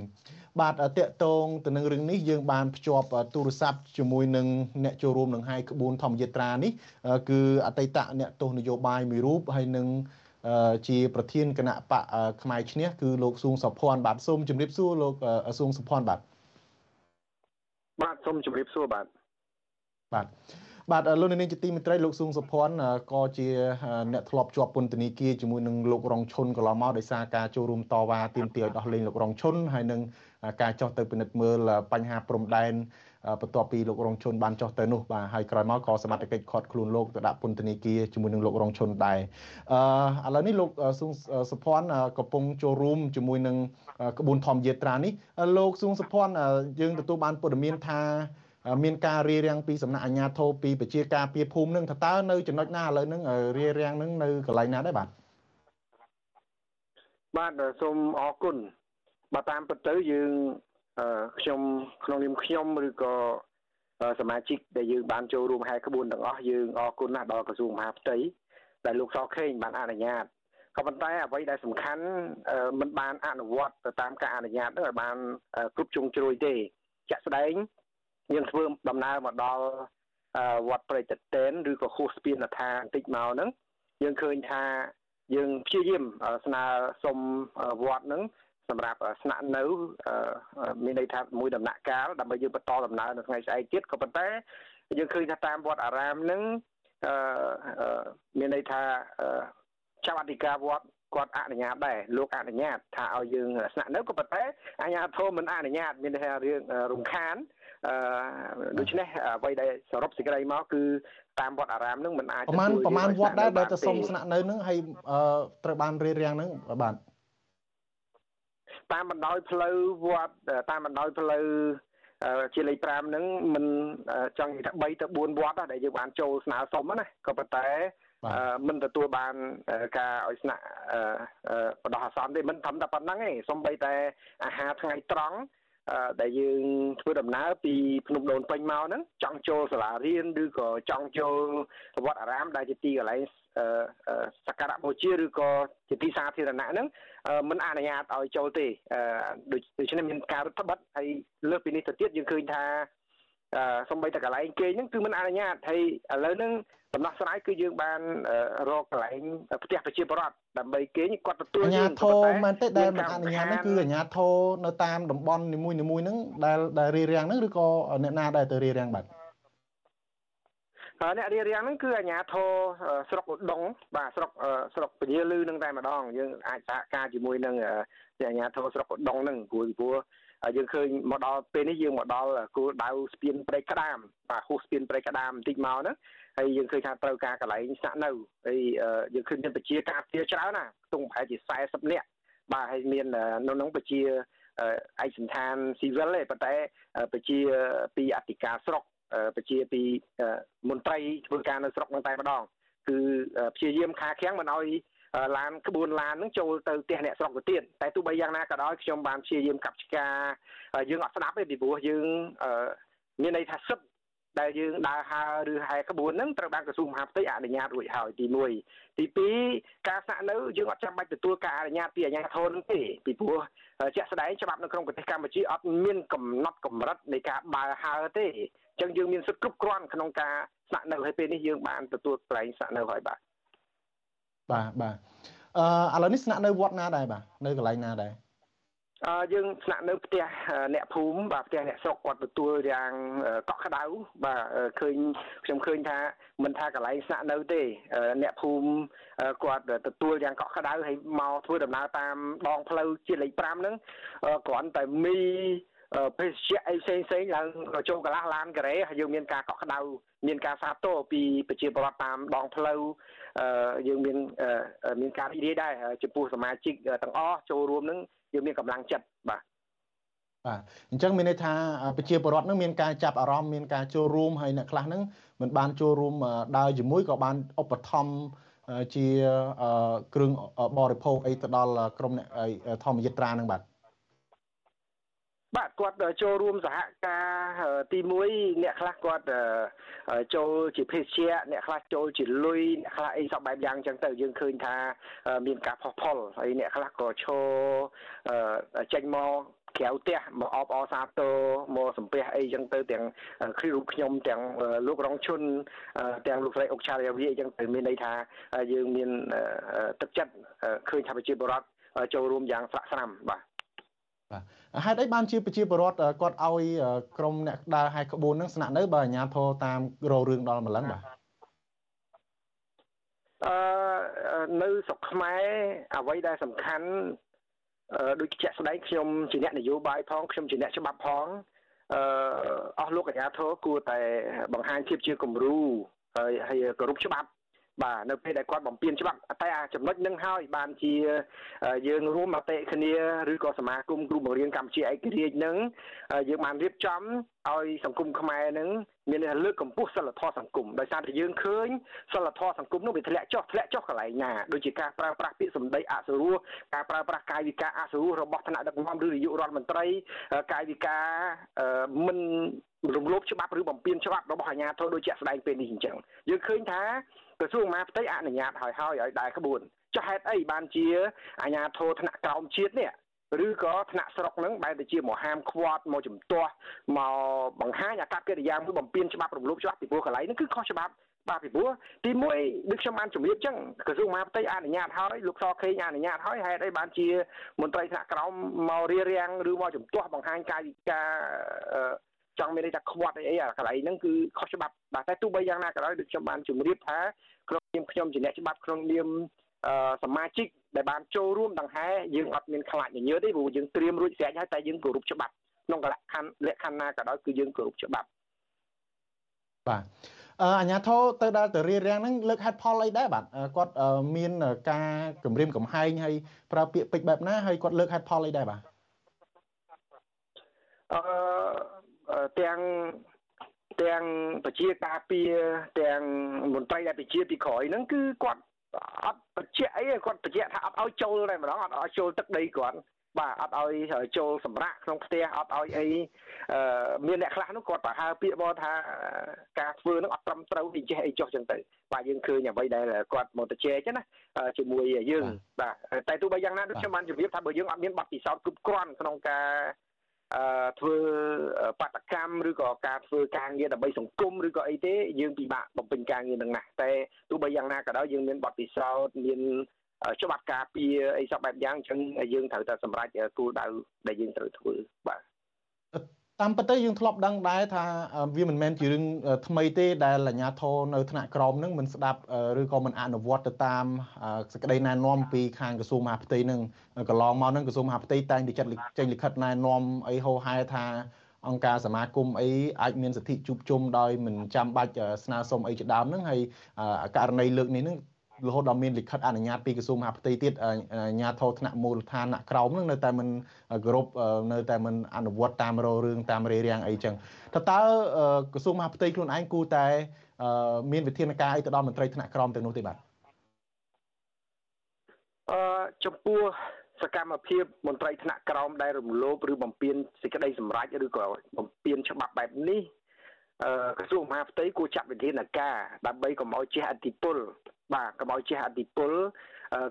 បាទតកតងទៅនឹងរឿងនេះយើងបានភ្ជាប់ទូរស័ព្ទជាមួយនឹងអ្នកចូលរួមនឹងហាយក្បួនធម្មយាត្រានេះគឺអតីតអ្នកទស្សនយោបាយមួយរូបហើយនឹងជាប្រធានគណៈបកផ្នែកឈ្នះគឺលោកសួងសុភ័ណ្ឌបាទសូមជម្រាបសួរលោកសួងសុភ័ណ្ឌបាទបាទសូមជម្រាបសួរបាទបាទ បាទលោកនាងជាទីមេត្រីលោកស៊ុងសុភ័ណ្ឌក៏ជាអ្នកធ្លាប់ជាប់ពន្ធនាគារជាមួយនឹងលោករងឈុនកន្លងមកដោយសារការចូលរួមតវ៉ាទាមទារឲ្យដោះលែងលោករងឈុនហើយនឹងការចោះទៅពិនិត្យមើលបញ្ហាព្រំដែនបន្ទាប់ពីលោករងឈុនបានចោះទៅនោះបាទហើយក្រោយមកក៏សមត្ថកិច្ចខាត់ខ្លួនលោកទៅដាក់ពន្ធនាគារជាមួយនឹងលោករងឈុនដែរអឺឥឡូវនេះលោកស៊ុងសុភ័ណ្ឌកំពុងចូលរួមជាមួយនឹងក្បួនធម្មយាត្រានេះលោកស៊ុងសុភ័ណ្ឌយើងទទួលបានព័ត៌មានថា មានការរៀបរៀងពីសំណាក់អាជ្ញាធរពីប្រជាការពារភូមិនឹងថាតើនៅចំណុចណាឥឡូវហ្នឹងរៀបរៀងហ្នឹងនៅកន្លែងណាដែរបាទបាទសូមអរគុណបាទតាមពិតទៅយើងខ្ញុំក្នុងនាមខ្ញុំឬក៏សមាជិកដែលយើងបានចូលរួមហែក្បួនទាំងអស់យើងអរគុណណាស់ដល់ក្រសួងមហាផ្ទៃដែលលោកសខេងបានអនុញ្ញាតក៏ប៉ុន្តែអ្វីដែលសំខាន់មិនបានអនុវត្តទៅតាមការអនុញ្ញាតនោះឲ្យបានគ្រប់ជ្រុងជ្រោយទេជាក់ស្ដែង យើងធ្វើដំណើរមកដល់វត្តព្រៃតតេនឬក៏ខួសស្ពានថាបន្តិចមកហ្នឹងយើងឃើញថាយើងព្យាយាមស្នើសុំវត្តហ្នឹងសម្រាប់ស្នាក់នៅមានន័យថាមួយដំណាក់កាលដើម្បីយើងបន្តដំណើរនៅថ្ងៃស្អែកទៀតក៏ប៉ុន្តែយើងឃើញថាតាមវត្តអារាមហ្នឹងមានន័យថាចាប់អធិការវត្តគាត់អនុញ្ញាតដែរលោកអនុញ្ញាតថាឲ្យយើងស្នាក់នៅក៏ប៉ុន្តែអាជ្ញាធរមិនអនុញ្ញាតមានន័យថារឿងរំខានអឺ ដូច្នេះអ្វីដែលសរុបសេចក្តីមកគឺតាមវត្តអារាមនឹងមិនអាចប្រហែលប្រហែលវត្តដែរដែលទៅសុំស្នាក់នៅនឹងហើយត្រូវបានរៀបរៀងនឹងបាទតាមបណ្ដោយផ្លូវវត្តតាមបណ្ដោយផ្លូវជាលេខ5ហ្នឹងមិនចង់និយាយថា3ទៅ4វត្តដែលយើងបានចូលស្នើសុំណាក៏ប៉ុន្តែមិនទទួលបានការឲ្យស្នាក់បដោះអាសន្នទេមិនត្រឹមតែប៉ុណ្្នឹងទេសំបីតែអាហារថ្ងៃត្រង់ ដែលយើងធ្វើដំណើរពីភ្នំដូនពេញមកហ្នឹងចង់ចូលសាលារៀនឬក៏ចង់ចូលវត្តអារាមដែលជាទីកន្លែងសក្ការៈបូជាឬក៏ជាទីសាធារណៈហ្នឹងមិនអនុញ្ញាតឲ្យចូលទេដូច្នេះមានការរដ្ឋបတ်ហើយលើសពីនេះទៅទៀតយើងឃើញថាសំបីតែកន្លែងគេងហ្នឹងគឺមិនអនុញ្ញាតហើយឥឡូវហ្នឹងដំណោះស្រាយគឺយើងបានរកកន្លែងផ្ទះប្រជាពលរដ្ឋ ដើម្បីគេងគាត់ទទួលយើងអាញាធរមែនទេដែលមិនអនុញ្ញាតហ្នឹងគឺអាញាធរនៅតាមតំបន់នីមួយៗហ្នឹងដែលដែលរៀបរៀងហ្នឹងឬក៏អ្នកណាដែលទៅរៀបរៀងបាទអ្នករៀបរៀងហ្នឹងគឺអាជ្ញាធរស្រុកឧដុងបាទស្រុកស្រុកពញាលឺនឹងតែម្ដងយើងអាចសហការជាមួយនឹងអាជ្ញាធរស្រុកឧដុងហ្នឹងព្រោះព្រោះយើងឃើញមកដល់ពេលនេះយើងមកដល់គោលដៅស្ពានព្រៃក្តាមបាទហួសស្ពានព្រៃក្តាមបន្តិចមកហ្នឹង ហើយយើងឃើញថាត្រូវការកន្លែងស្នាក់នៅហើយយើងឃើញមានប្រជាការពារច្រើនណាខ្ទង់ប្រហែលជា40នាក់បាទហើយមាននៅក្នុងប្រជាឯកសន្តានស៊ីវិលទេប៉ុន្តែប្រជាពីអធិការស្រុកប្រជាពីមន្ត្រីធ្វើការនៅស្រុកនឹងតែម្ដងគឺព្យាយាមខាខាំងមិនឲ្យឡានក្បួនឡាននឹងចូលទៅផ្ទះអ្នកស្រុកទៅទៀតតែទោះបីយ៉ាងណាក៏ដោយខ្ញុំបានព្យាយាមកັບឆ្កាយើងអត់ស្ដាប់ទេពីព្រោះយើងមានន័យថាសិទ្ធ ដែលយើងដើរហើរឬហែក្បួនហ្នឹងត្រូវបានក្រសួងមហាផ្ទៃអនុញ្ញាតរួចហើយទី1ទី2ការស្នាក់នៅយើងអត់ចាំបាច់ទទួលការអនុញ្ញាតពីអាជ្ញាធរហ្នឹងទេពីព្រោះជាក់ស្ដែងច្បាប់នៅក្នុងប្រទេសកម្ពុជាអត់មានកំណត់កម្រិតនៃការបើហើរទេអញ្ចឹងយើងមានសិទ្ធិគ្រប់គ្រាន់ក្នុងការស្នាក់នៅហើយពេលនេះយើងបានទទួលកន្លែងស្នាក់នៅហើយបាទបាទបាទអឺឥឡូវនេះស្នាក់នៅវត្តណាដែរបាទនៅកន្លែងណាដែរ អឺយើងស្នាក់នៅផ្ទះអ្នកភូមិបាទផ្ទះអ្នកស្រុកគាត់ទទួលយ៉ាងកក់ក្ដៅបាទឃើញខ្ញុំឃើញថាមិនថាកន្លែងស្នាក់នៅទេអ្នកភូមិគាត់ទទួលយ៉ាងកក់ក្ដៅហើយមកធ្វើដំណើរតាមដងផ្លូវជាលេខ5ហ្នឹងគ្រាន់តែមីភេសជ្ជៈអីផ្សេងផ្សេងឡើងចូលកន្លះឡានការ៉េហើយយើងមានការកក់ក្ដៅមានការសាទរពីប្រជាពលរដ្ឋតាមដងផ្លូវយើងមានមានការរីករាយដែរចំពោះសមាជិកទាំងអស់ចូលរួមនឹង យើងមានកម្លាំងចិត្តបាទបាទអញ្ចឹងមានន័យថាប្រជាពលរដ្ឋនឹងមានការចាប់អារម្មណ៍មានការចូលរួមហើយអ្នកខ្លះនឹងមិនបានចូលរួមដើរជាមួយក៏បានឧបត្ថម្ភជាគ្រឿងបរិភោគអីទៅដល់ក្រុមអ្នកធម្មយិត្រានឹងបាទ បាទគាត់ចូលរួមសហការទី1អ្នកខ្លះគាត់ចូលជាភេសជ្ជៈអ្នកខ្លះចូលជាលុយអ្នកខ្លះអីសពបែបយ៉ាងអញ្ចឹងទៅយើងឃើញថាមានការផុសផុលហើយអ្នកខ្លះក៏ឈរចេញមកក្រៅផ្ទះមកអបអសាទរមកសំពះអីចឹងទៅទាំងគ្រូខ្ញុំទាំងលោករងឈុនទាំងលោកស្រីអុកឆារាវីអីចឹងទៅមានន័យថាយើងមានទឹកចិត្តឃើញថាប្រជាពលរដ្ឋចូលរួមយ៉ាងស្រាក់ស្រាំបាទ បាទហេតុអីបានជាប្រជាពលរដ្ឋគាត់ឲ្យក្រុមអ្នកដើរហែកក្បួននឹងស្នាក់នៅបើអាជ្ញាធរតាមរោរឿងដល់ម្លឹងបាទអឺនៅស្រុកខ្មែរអ្វីដែលសំខាន់ដូចជាក់ស្ដែងខ្ញុំជាអ្នកនយោបាយផងខ្ញុំជាអ្នកច្បាប់ផងអឺអស់លោកអាជ្ញាធរគួរតែបង្ហាញភាពជាគំរូហើយហើយគោរពច្បាប់ បាទនៅពេលដែលគាត់បំពេញច្បាប់តែអាចំណុចនឹងហើយបានជាយើងរួមមតិគ្នាឬក៏សមាគមគ្រូបង្រៀនកម្ពុជាឯករាជ្យនឹងយើងបានរៀបចំឲ្យសង្គមខ្មែរនឹងមានលើកកម្ពស់សិលធម៌សង្គមដោយសារតែយើងឃើញសិលធម៌សង្គមនោះវាធ្លាក់ចុះធ្លាក់ចុះកន្លែងណាដូចជាការប្រើប្រាស់ពាក្យសម្ដីអសុរោះការប្រើប្រាស់កាយវិការអសុរោះរបស់ថ្នាក់ដឹកនាំឬនាយករដ្ឋមន្ត្រីកាយវិការមិនរំលោភច្បាប់ឬបំពានច្បាប់របស់អាជ្ញាធរដូចជាស្ដែងពេលនេះអញ្ចឹងយើងឃើញថា ក្រសួងមហាផ្ទៃអនុញ្ញាតឲ្យហើយឲ្យដែរក្បួនចុះហេតុអីបានជាអាជ្ញាធរថ្នាក់ក្រោមជាតិនេះឬក៏ថ្នាក់ស្រុកនឹងបែរទៅជាមកហាមឃាត់មកជំទាស់មកបង្ហាញអាកប្បកិរិយាមួយបំពេញច្បាប់រំលោភច្បាប់ពីព្រោះកន្លែងហ្នឹងគឺខុសច្បាប់បាទពីព្រោះទី1ដូចខ្ញុំបានជម្រាបចឹងក្រសួងមហាផ្ទៃអនុញ្ញាតហើយលោកសខេងអនុញ្ញាតហើយហេតុអីបានជាមន្ត្រីថ្នាក់ក្រោមមករៀបរៀងឬមកជំទាស់បង្ហាញកាយវិការ ចង់មានន័យថាខ្វាត់អីអីអាកន្លែងហ្នឹងគឺខុសច្បាប់បាទតែទោះបីយ៉ាងណាក៏ដោយដូចខ្ញុំបានជម្រាបថាក្នុងនាមខ្ញុំជាអ្នកច្បាប់ក្នុងនាមសមាជិកដែលបានចូលរួមដង្ហែយើងអត់មានខ្លាចញញើតទេព្រោះយើងត្រៀមរួចស្រេចហើយតែយើងគោរពច្បាប់ក្នុងលក្ខខណ្ឌលក្ខខណ្ឌណាក៏ដោយគឺយើងគោរពច្បាប់បាទអញ្ញាធរទៅដល់ទៅរៀបរៀងហ្នឹងលើកហេតុផលអីដែរបាទគាត់មានការគម្រាមកំហែងហើយប្រើពាក្យពេចបែបណាហើយគាត់លើកហេតុផលអីដែរបាទអឺ ទាំងទាំងប្រជាការពារទាំងមន្ត្រីដែលប្រជាពីក្រោយហ្នឹងគឺគាត់អត់បច្ចៈអីគាត់បច្ចៈថាអត់ឲ្យចូលតែម្ដងអត់ឲ្យចូលទឹកដីគាត់បាទអត់ឲ្យចូលសម្រាកក្នុងផ្ទះអត់ឲ្យអីមានអ្នកខ្លះនោះគាត់ប្រហើពាក្យមកថាការធ្វើនឹងអត់ត្រឹមត្រូវអីចេះអីចុះចឹងទៅបាទយើងឃើញអ្វីដែលគាត់មកទៅជែកណាជាមួយយើងបាទតែទោះបីយ៉ាងណាដូចខ្ញុំបានជម្រាបថាបើយើងអត់មានបទពិសោធន៍គ្រប់គ្រាន់ក្នុងការអឺ ធ្វើបាតកម្មឬក៏ការធ្វើការងារដើម្បីសង្គមឬក៏អីទេយើងពិបាកបំពេញការងារនឹងណាស់តែទោះបីយ៉ាងណាក៏ដោយយើងមានបទពិសោធន៍មានច្បាប់ការពារអីសពបែបយ៉ាងអញ្ចឹងយើងត្រូវតែសម្រេចគោលដៅដែលយើងត្រូវធ្វើបាទ តាមពិតទៅយើងធ្លាប់ដឹងដែរថាវាមិនមែនជារឿងថ្មីទេដែលអាជ្ញាធរនៅថ្នាក់ក្រោមនឹងមិនស្ដាប់ឬក៏មិនអនុវត្តទៅតាមសេចក្តីណែនាំពីខាងក្រសួងមហាផ្ទៃនឹងកន្លងមកនឹងក្រសួងមហាផ្ទៃតែងតែចាត់ចេញលិខិតណែនាំអីហោហែថាអង្គការសមាគមអីអាចមានសិទ្ធិជួបជុំដោយមិនចាំបាច់ស្នើសុំអីជាដើមហ្នឹងហើយករណីលើកនេះហ្នឹង រហូតដល់មានលិខិតអនុញ្ញាតពីក្រសួងមហាផ្ទៃទៀតអាជ្ញាធរថ្នាក់មូលដ្ឋានថ្នាក់ក្រោមនឹងនៅតែមិនគោរពនៅតែមិនអនុវត្តតាមរោរឿងតាមរារាំងអីចឹងតើតើក្រសួងមហាផ្ទៃខ្លួនឯងគូតែមានវិធានការអីទៅដល់មន្ត្រីថ្នាក់ក្រោមទាំងនោះទេបាទអឺចំពោះសកម្មភាពមន្ត្រីថ្នាក់ក្រោមដែលរំលោភឬបំពានសេចក្តីសម្រេចឬក៏បំពានច្បាប់បែបនេះក្រសួងមហាផ្ទៃគួរចាត់វិធានការដើម្បីកុំឲ្យជះអតិពល បាទកុំឲ្យជះអតិពល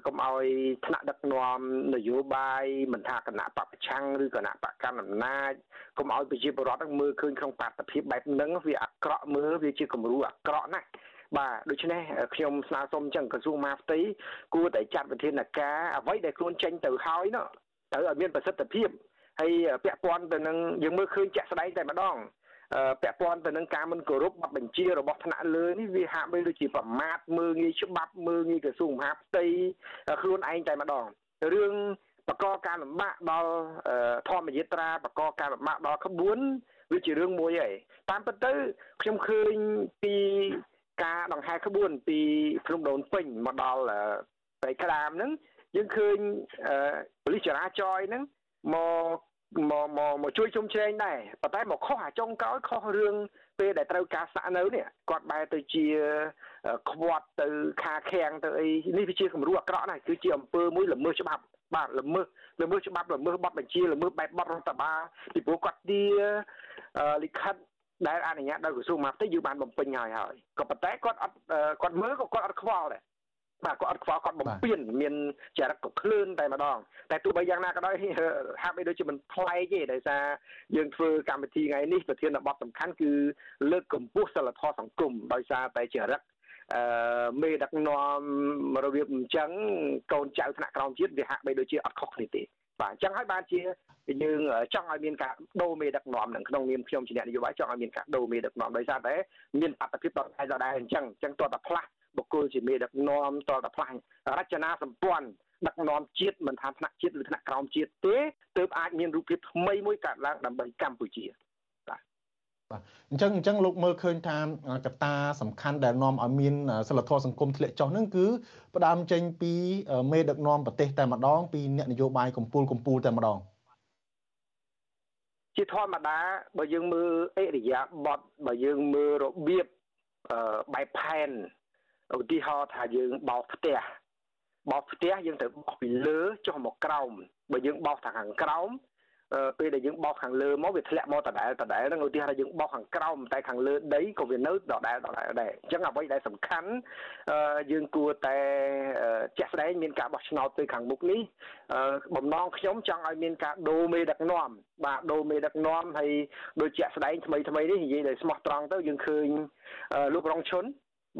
កុំឲ្យថ្នាក់ដឹកនាំនយោបាយមិនថាគណៈបពប្រឆាំងឬគណៈបកកណ្ដាលអំណាចកុំឲ្យប្រជាពលរដ្ឋមើលឃើញក្នុងបាតុភិបបែបហ្នឹងវាអាក្រក់មើលវាជាគំរូអាក្រក់ណាស់បាទដូច្នេះខ្ញុំស្នើសុំចឹងក្រសួងមហាផ្ទៃគួរតែចាត់វិធានការអ្វីដែលខ្លួនចេញទៅហើយនោះត្រូវឲ្យមានប្រសិទ្ធភាពហើយពាក់ព័ន្ធទៅនឹងយើងមើលឃើញជាក់ស្ដែងតែម្ដង ពាក់ព័ន្ធទៅនឹងការមិនគោរពបទបញ្ជារបស់ថ្នាក់លើនេះវាហាក់បីដូចជាប្រមាថមើងងាយច្បាប់មើងងាយក្រសួងមហាផ្ទៃខ្លួនឯងតែម្ដងរឿងបកការលំបាកដល់ធម្មយាត្រាបកការលំបាកដល់ក្បួនវាជារឿងមួយហើយតាមពិតទៅខ្ញុំឃើញពីការដង្ហែក្បួនពីភ្នំដូនពេញមកដល់ប្រៃក្តាមហ្នឹងយើងឃើញប៉ូលីសចរាចរណ៍ហ្នឹងមក មកមកមកជួយជុំជ្រែងដែរប៉ុន្តែមកខុសអាចុងក្រោយខុសរឿងពេលដែលត្រូវការសាក់នៅនេះគាត់បែរទៅជាខ្វាត់ទៅខាខាំងទៅអីនេះវាជាគំរូអាក្រក់ណាស់គឺជាអំពើមួយល្មើសច្បាប់បាទល្មើសល្មើសច្បាប់ល្មើសបទបញ្ជាល្មើសបែបបទរដ្ឋបាលពីព្រោះគាត់ទាលិខិតដែលអនុញ្ញាតដោយក្រសួងមហាផ្ទៃយើងបានបំពេញហើយហើយក៏ប៉ុន្តែគាត់អត់គាត់មើលក៏គាត់អត់ខ្វល់ដែរ បាទគាត់អត់ខ្វល់គាត់បំពេញមានចរិតក៏ឃ្លឿនតែម្ដងតែទោះបីយ៉ាងណាក៏ដោយហាក់បីដូចជាមិនប្លែកទេដោយសារយើងធ្វើកម្មវិធីថ្ងៃនេះប្រធានបទសំខាន់គឺលើកកម្ពស់សិលធម៌សង្គមដោយសារតែចរិតអឺមេដឹកនាំរបៀបអញ្ចឹងកូនចៅថ្នាក់ក្រោមជាតិវាហាក់បីដូចជាអត់ខុសគ្នាទេបាទអញ្ចឹងហើយបានជាយើងចង់ឲ្យមានការដូរមេដឹកនាំនឹងក្នុងនាមខ្ញុំជាអ្នកនយោបាយចង់ឲ្យមានការដូរមេដឹកនាំដោយសារតែមានអត្តភាពដល់តែដដែលអញ្ចឹងអញ្ចឹងតើតែផ្លាស់ បុគ្គលជាមេដឹកនាំតតែផ្លាស់រចនាសម្ព័ន្ធដឹកនាំជាតិមិនថាថ្នាក់ជាតិឬថ្នាក់ក្រោមជាតិទេទើបអាចមានរូបភាពថ្មីមួយកើតឡើងដើម្បីកម្ពុជាបាទបាទអញ្ចឹងអញ្ចឹងលោកមើលឃើញថាកត្តាសំខាន់ដែលនាំឲ្យមានសិលធម៌សង្គមធ្លាក់ចុះហ្នឹងគឺផ្ដើមចេញពីមេដឹកនាំប្រទេសតែម្ដងពីអ្នកនយោបាយកម្ពុជាកម្ពុជាតែម្ដងជាធម្មតាបើយើងមើលអេរិយាបថបើយើងមើលរបៀបបែបផែន ឧទាហរណ៍ថាយើងបោសផ្ទះបោសផ្ទះយើងត្រូវបោសពីលើចុះមកក្រោមបើយើងបោសខាងក្រោមពេលដែលយើងបោសខាងលើមកវាធ្លាក់មកដដែលដដែលហ្នឹងឧទាហរណ៍យើងបោសខាងក្រោមតែខាងលើដីក៏វានៅដដែលដដែលដែរអញ្ចឹងអ្វីដែលសំខាន់យើងគួរតែជាក់ស្ដែងមានការបោះឆ្នោតទៅខាងមុខនេះបំណងខ្ញុំចង់ឲ្យមានការដូរមេដឹកនាំបាទដូរមេដឹកនាំហើយដូចជាក់ស្ដែងថ្មីថ្មីនេះនិយាយដោយស្មោះត្រង់ទៅយើងឃើញលោករងឈុន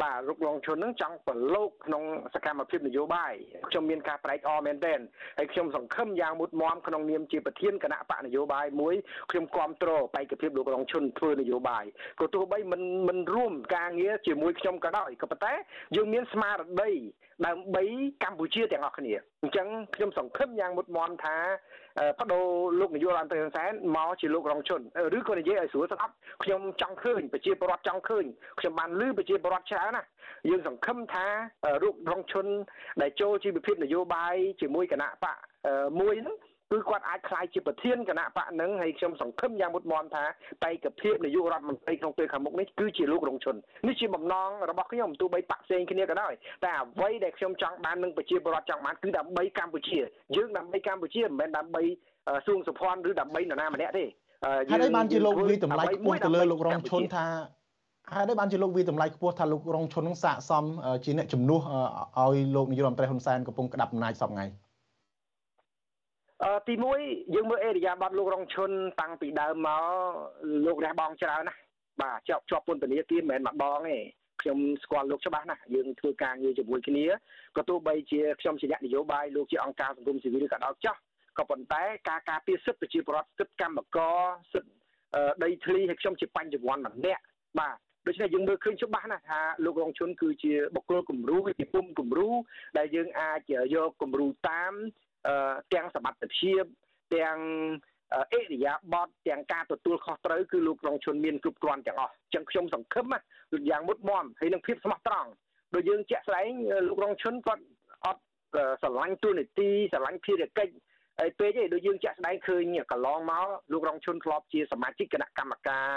បាទរុកលងឈុននឹងចង់ប្រឡូកក្នុងសកម្មភាពនយោបាយខ្ញុំមានការត្រេកអរមែនទែនហើយខ្ញុំសង្ឃឹមយ៉ាងមុតមមក្នុងនាមជាប្រធានគណៈបកនយោបាយមួយខ្ញុំគ្រប់គ្រងបេក្ខភាពលោករងឈុនធ្វើនយោបាយក៏ទោះបីមិនមិនរួមការងារជាមួយខ្ញុំក៏ដោយក៏ប៉ុន្តែយើងមានស្មារតី ដើម្បីកម្ពុជាទាំងអស់គ្នាអញ្ចឹងខ្ញុំសង្ឃឹមយ៉ាងមុតមមថាបដូរលោកនាយករដ្ឋមន្ត្រីហ៊ុនសែនមកជាលោករងជនឬក៏និយាយឲ្យស្រួលស្ដាប់ខ្ញុំចង់ឃើញប្រជាពលរដ្ឋចង់ឃើញខ្ញុំបានឮប្រជាពលរដ្ឋច្រើនណាយើងសង្ឃឹមថារូបរងជនដែលចូលជីវភាពនយោបាយជាមួយគណៈបកមួយហ្នឹង គឺគាត់អាចខ្លាយជាប្រធានគណៈបកនឹងហើយខ្ញុំសង្ឃឹមយ៉ាងមុតមមថាបេក្ខភាពនាយករដ្ឋមន្ត្រីក្នុងពេលខាងមុខនេះគឺជាលោករងជននេះជាបំណងរបស់ខ្ញុំទោះបីបកផ្សេងគ្នាក៏ដោយតែអ្វីដែលខ្ញុំចង់បាននឹងប្រជាពលរដ្ឋចង់បានគឺដើម្បីកម្ពុជាយើងដើម្បីកម្ពុជាមិនមែនដើម្បីសួងសុភ័ណ្ឌឬដើម្បីនរណាម្នាក់ទេហើយបានជាលោកវិតម្លៃខ្ពស់ទៅលើលោករងឈុនថាហើយដែរបានជាលោកវិតម្លៃខ្ពស់ថាលោករងឈុននឹងសាកសមជាអ្នកជំនួសឲ្យលោកនាយករដ្ឋមន្ត្រីហ៊ុនសែនកំពុងក្តាប់អំណាចសពថ្ងៃអឺ ទី1យើងមើលអេរិយាប័តលោករងឈុនតាំងពីដើមមកលោករះបងច្រើនណាបាទជាប់ជាប់ពន្ធនាគារមិនមែនមកបងទេខ្ញុំស្គាល់លោកច្បាស់ណាស់យើងធ្វើការងារជាមួយគ្នាក៏ទោះបីជាខ្ញុំជាអ្នកនយោបាយលោកជាអង្គការសង្គមស៊ីវិលក៏ដោយចោះក៏ប៉ុន្តែការការពារសិទ្ធិប្រជាពលរដ្ឋសិទ្ធិកម្មករសិទ្ធិដីធ្លីឲ្យខ្ញុំជាបញ្ញវន្តម្នាក់បាទដូច្នេះយើងមើលឃើញច្បាស់ណាស់ថាលោករងឈុនគឺជាបុគ្គលគំរូវិទ្យាភូមិគំរូដែលយើងអាចយកគំរូតាម ទាំងសមត្ថភាពទាំងអេរិយាបថទាំងការទទួលខុសត្រូវគឺលោករងឈុនមានគ្រប់គ្រាន់ទាំងអស់អញ្ចឹងខ្ញុំសង្ឃឹមយ៉ាងមុតមមហើយនឹងភាពស្មោះត្រង់ដោយយើងជាក់ស្ដែងលោករងឈុនគាត់អត់ស្រឡាញ់ទូនីតិស្រឡាញ់ភារកិច្ចហើយពេកឯងដូចយើងចាក់ស្ដែងឃើញកន្លងមកលោករងឈុនធ្លាប់ជាសមាជិកគណៈកម្មការ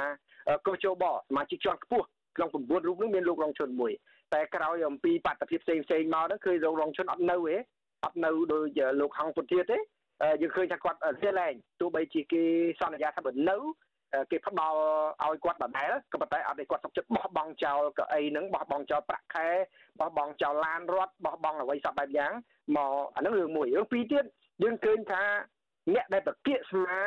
កោះជបសមាជិកជាន់ខ្ពស់ក្នុង9រូបនោះមានលោករងឈុនមួយតែក្រោយអំពីបាតុភិបផ្សេងផ្សេងមកហ្នឹងគឺលោករងឈុនអត់នៅទេ អត់នៅដោយលោកហងពុធាទេយើងឃើញថាគាត់រៀនឡើងទោះបីជាគេសន្យាថាបើនៅគេផ្ដល់ឲ្យគាត់ដដែលក៏ប៉ុន្តែអត់ឲ្យគាត់សុខចិត្តបោះបង់ចោលកៅអីហ្នឹងបោះបង់ចោលប្រាក់ខែបោះបង់ចោលឡានរត់បោះបង់អ្វីសពបែបយ៉ាងមកអាហ្នឹងរឿងមួយរឿងពីរទៀតយើងឃើញថាអ្នកដែលប្រកាសស្មា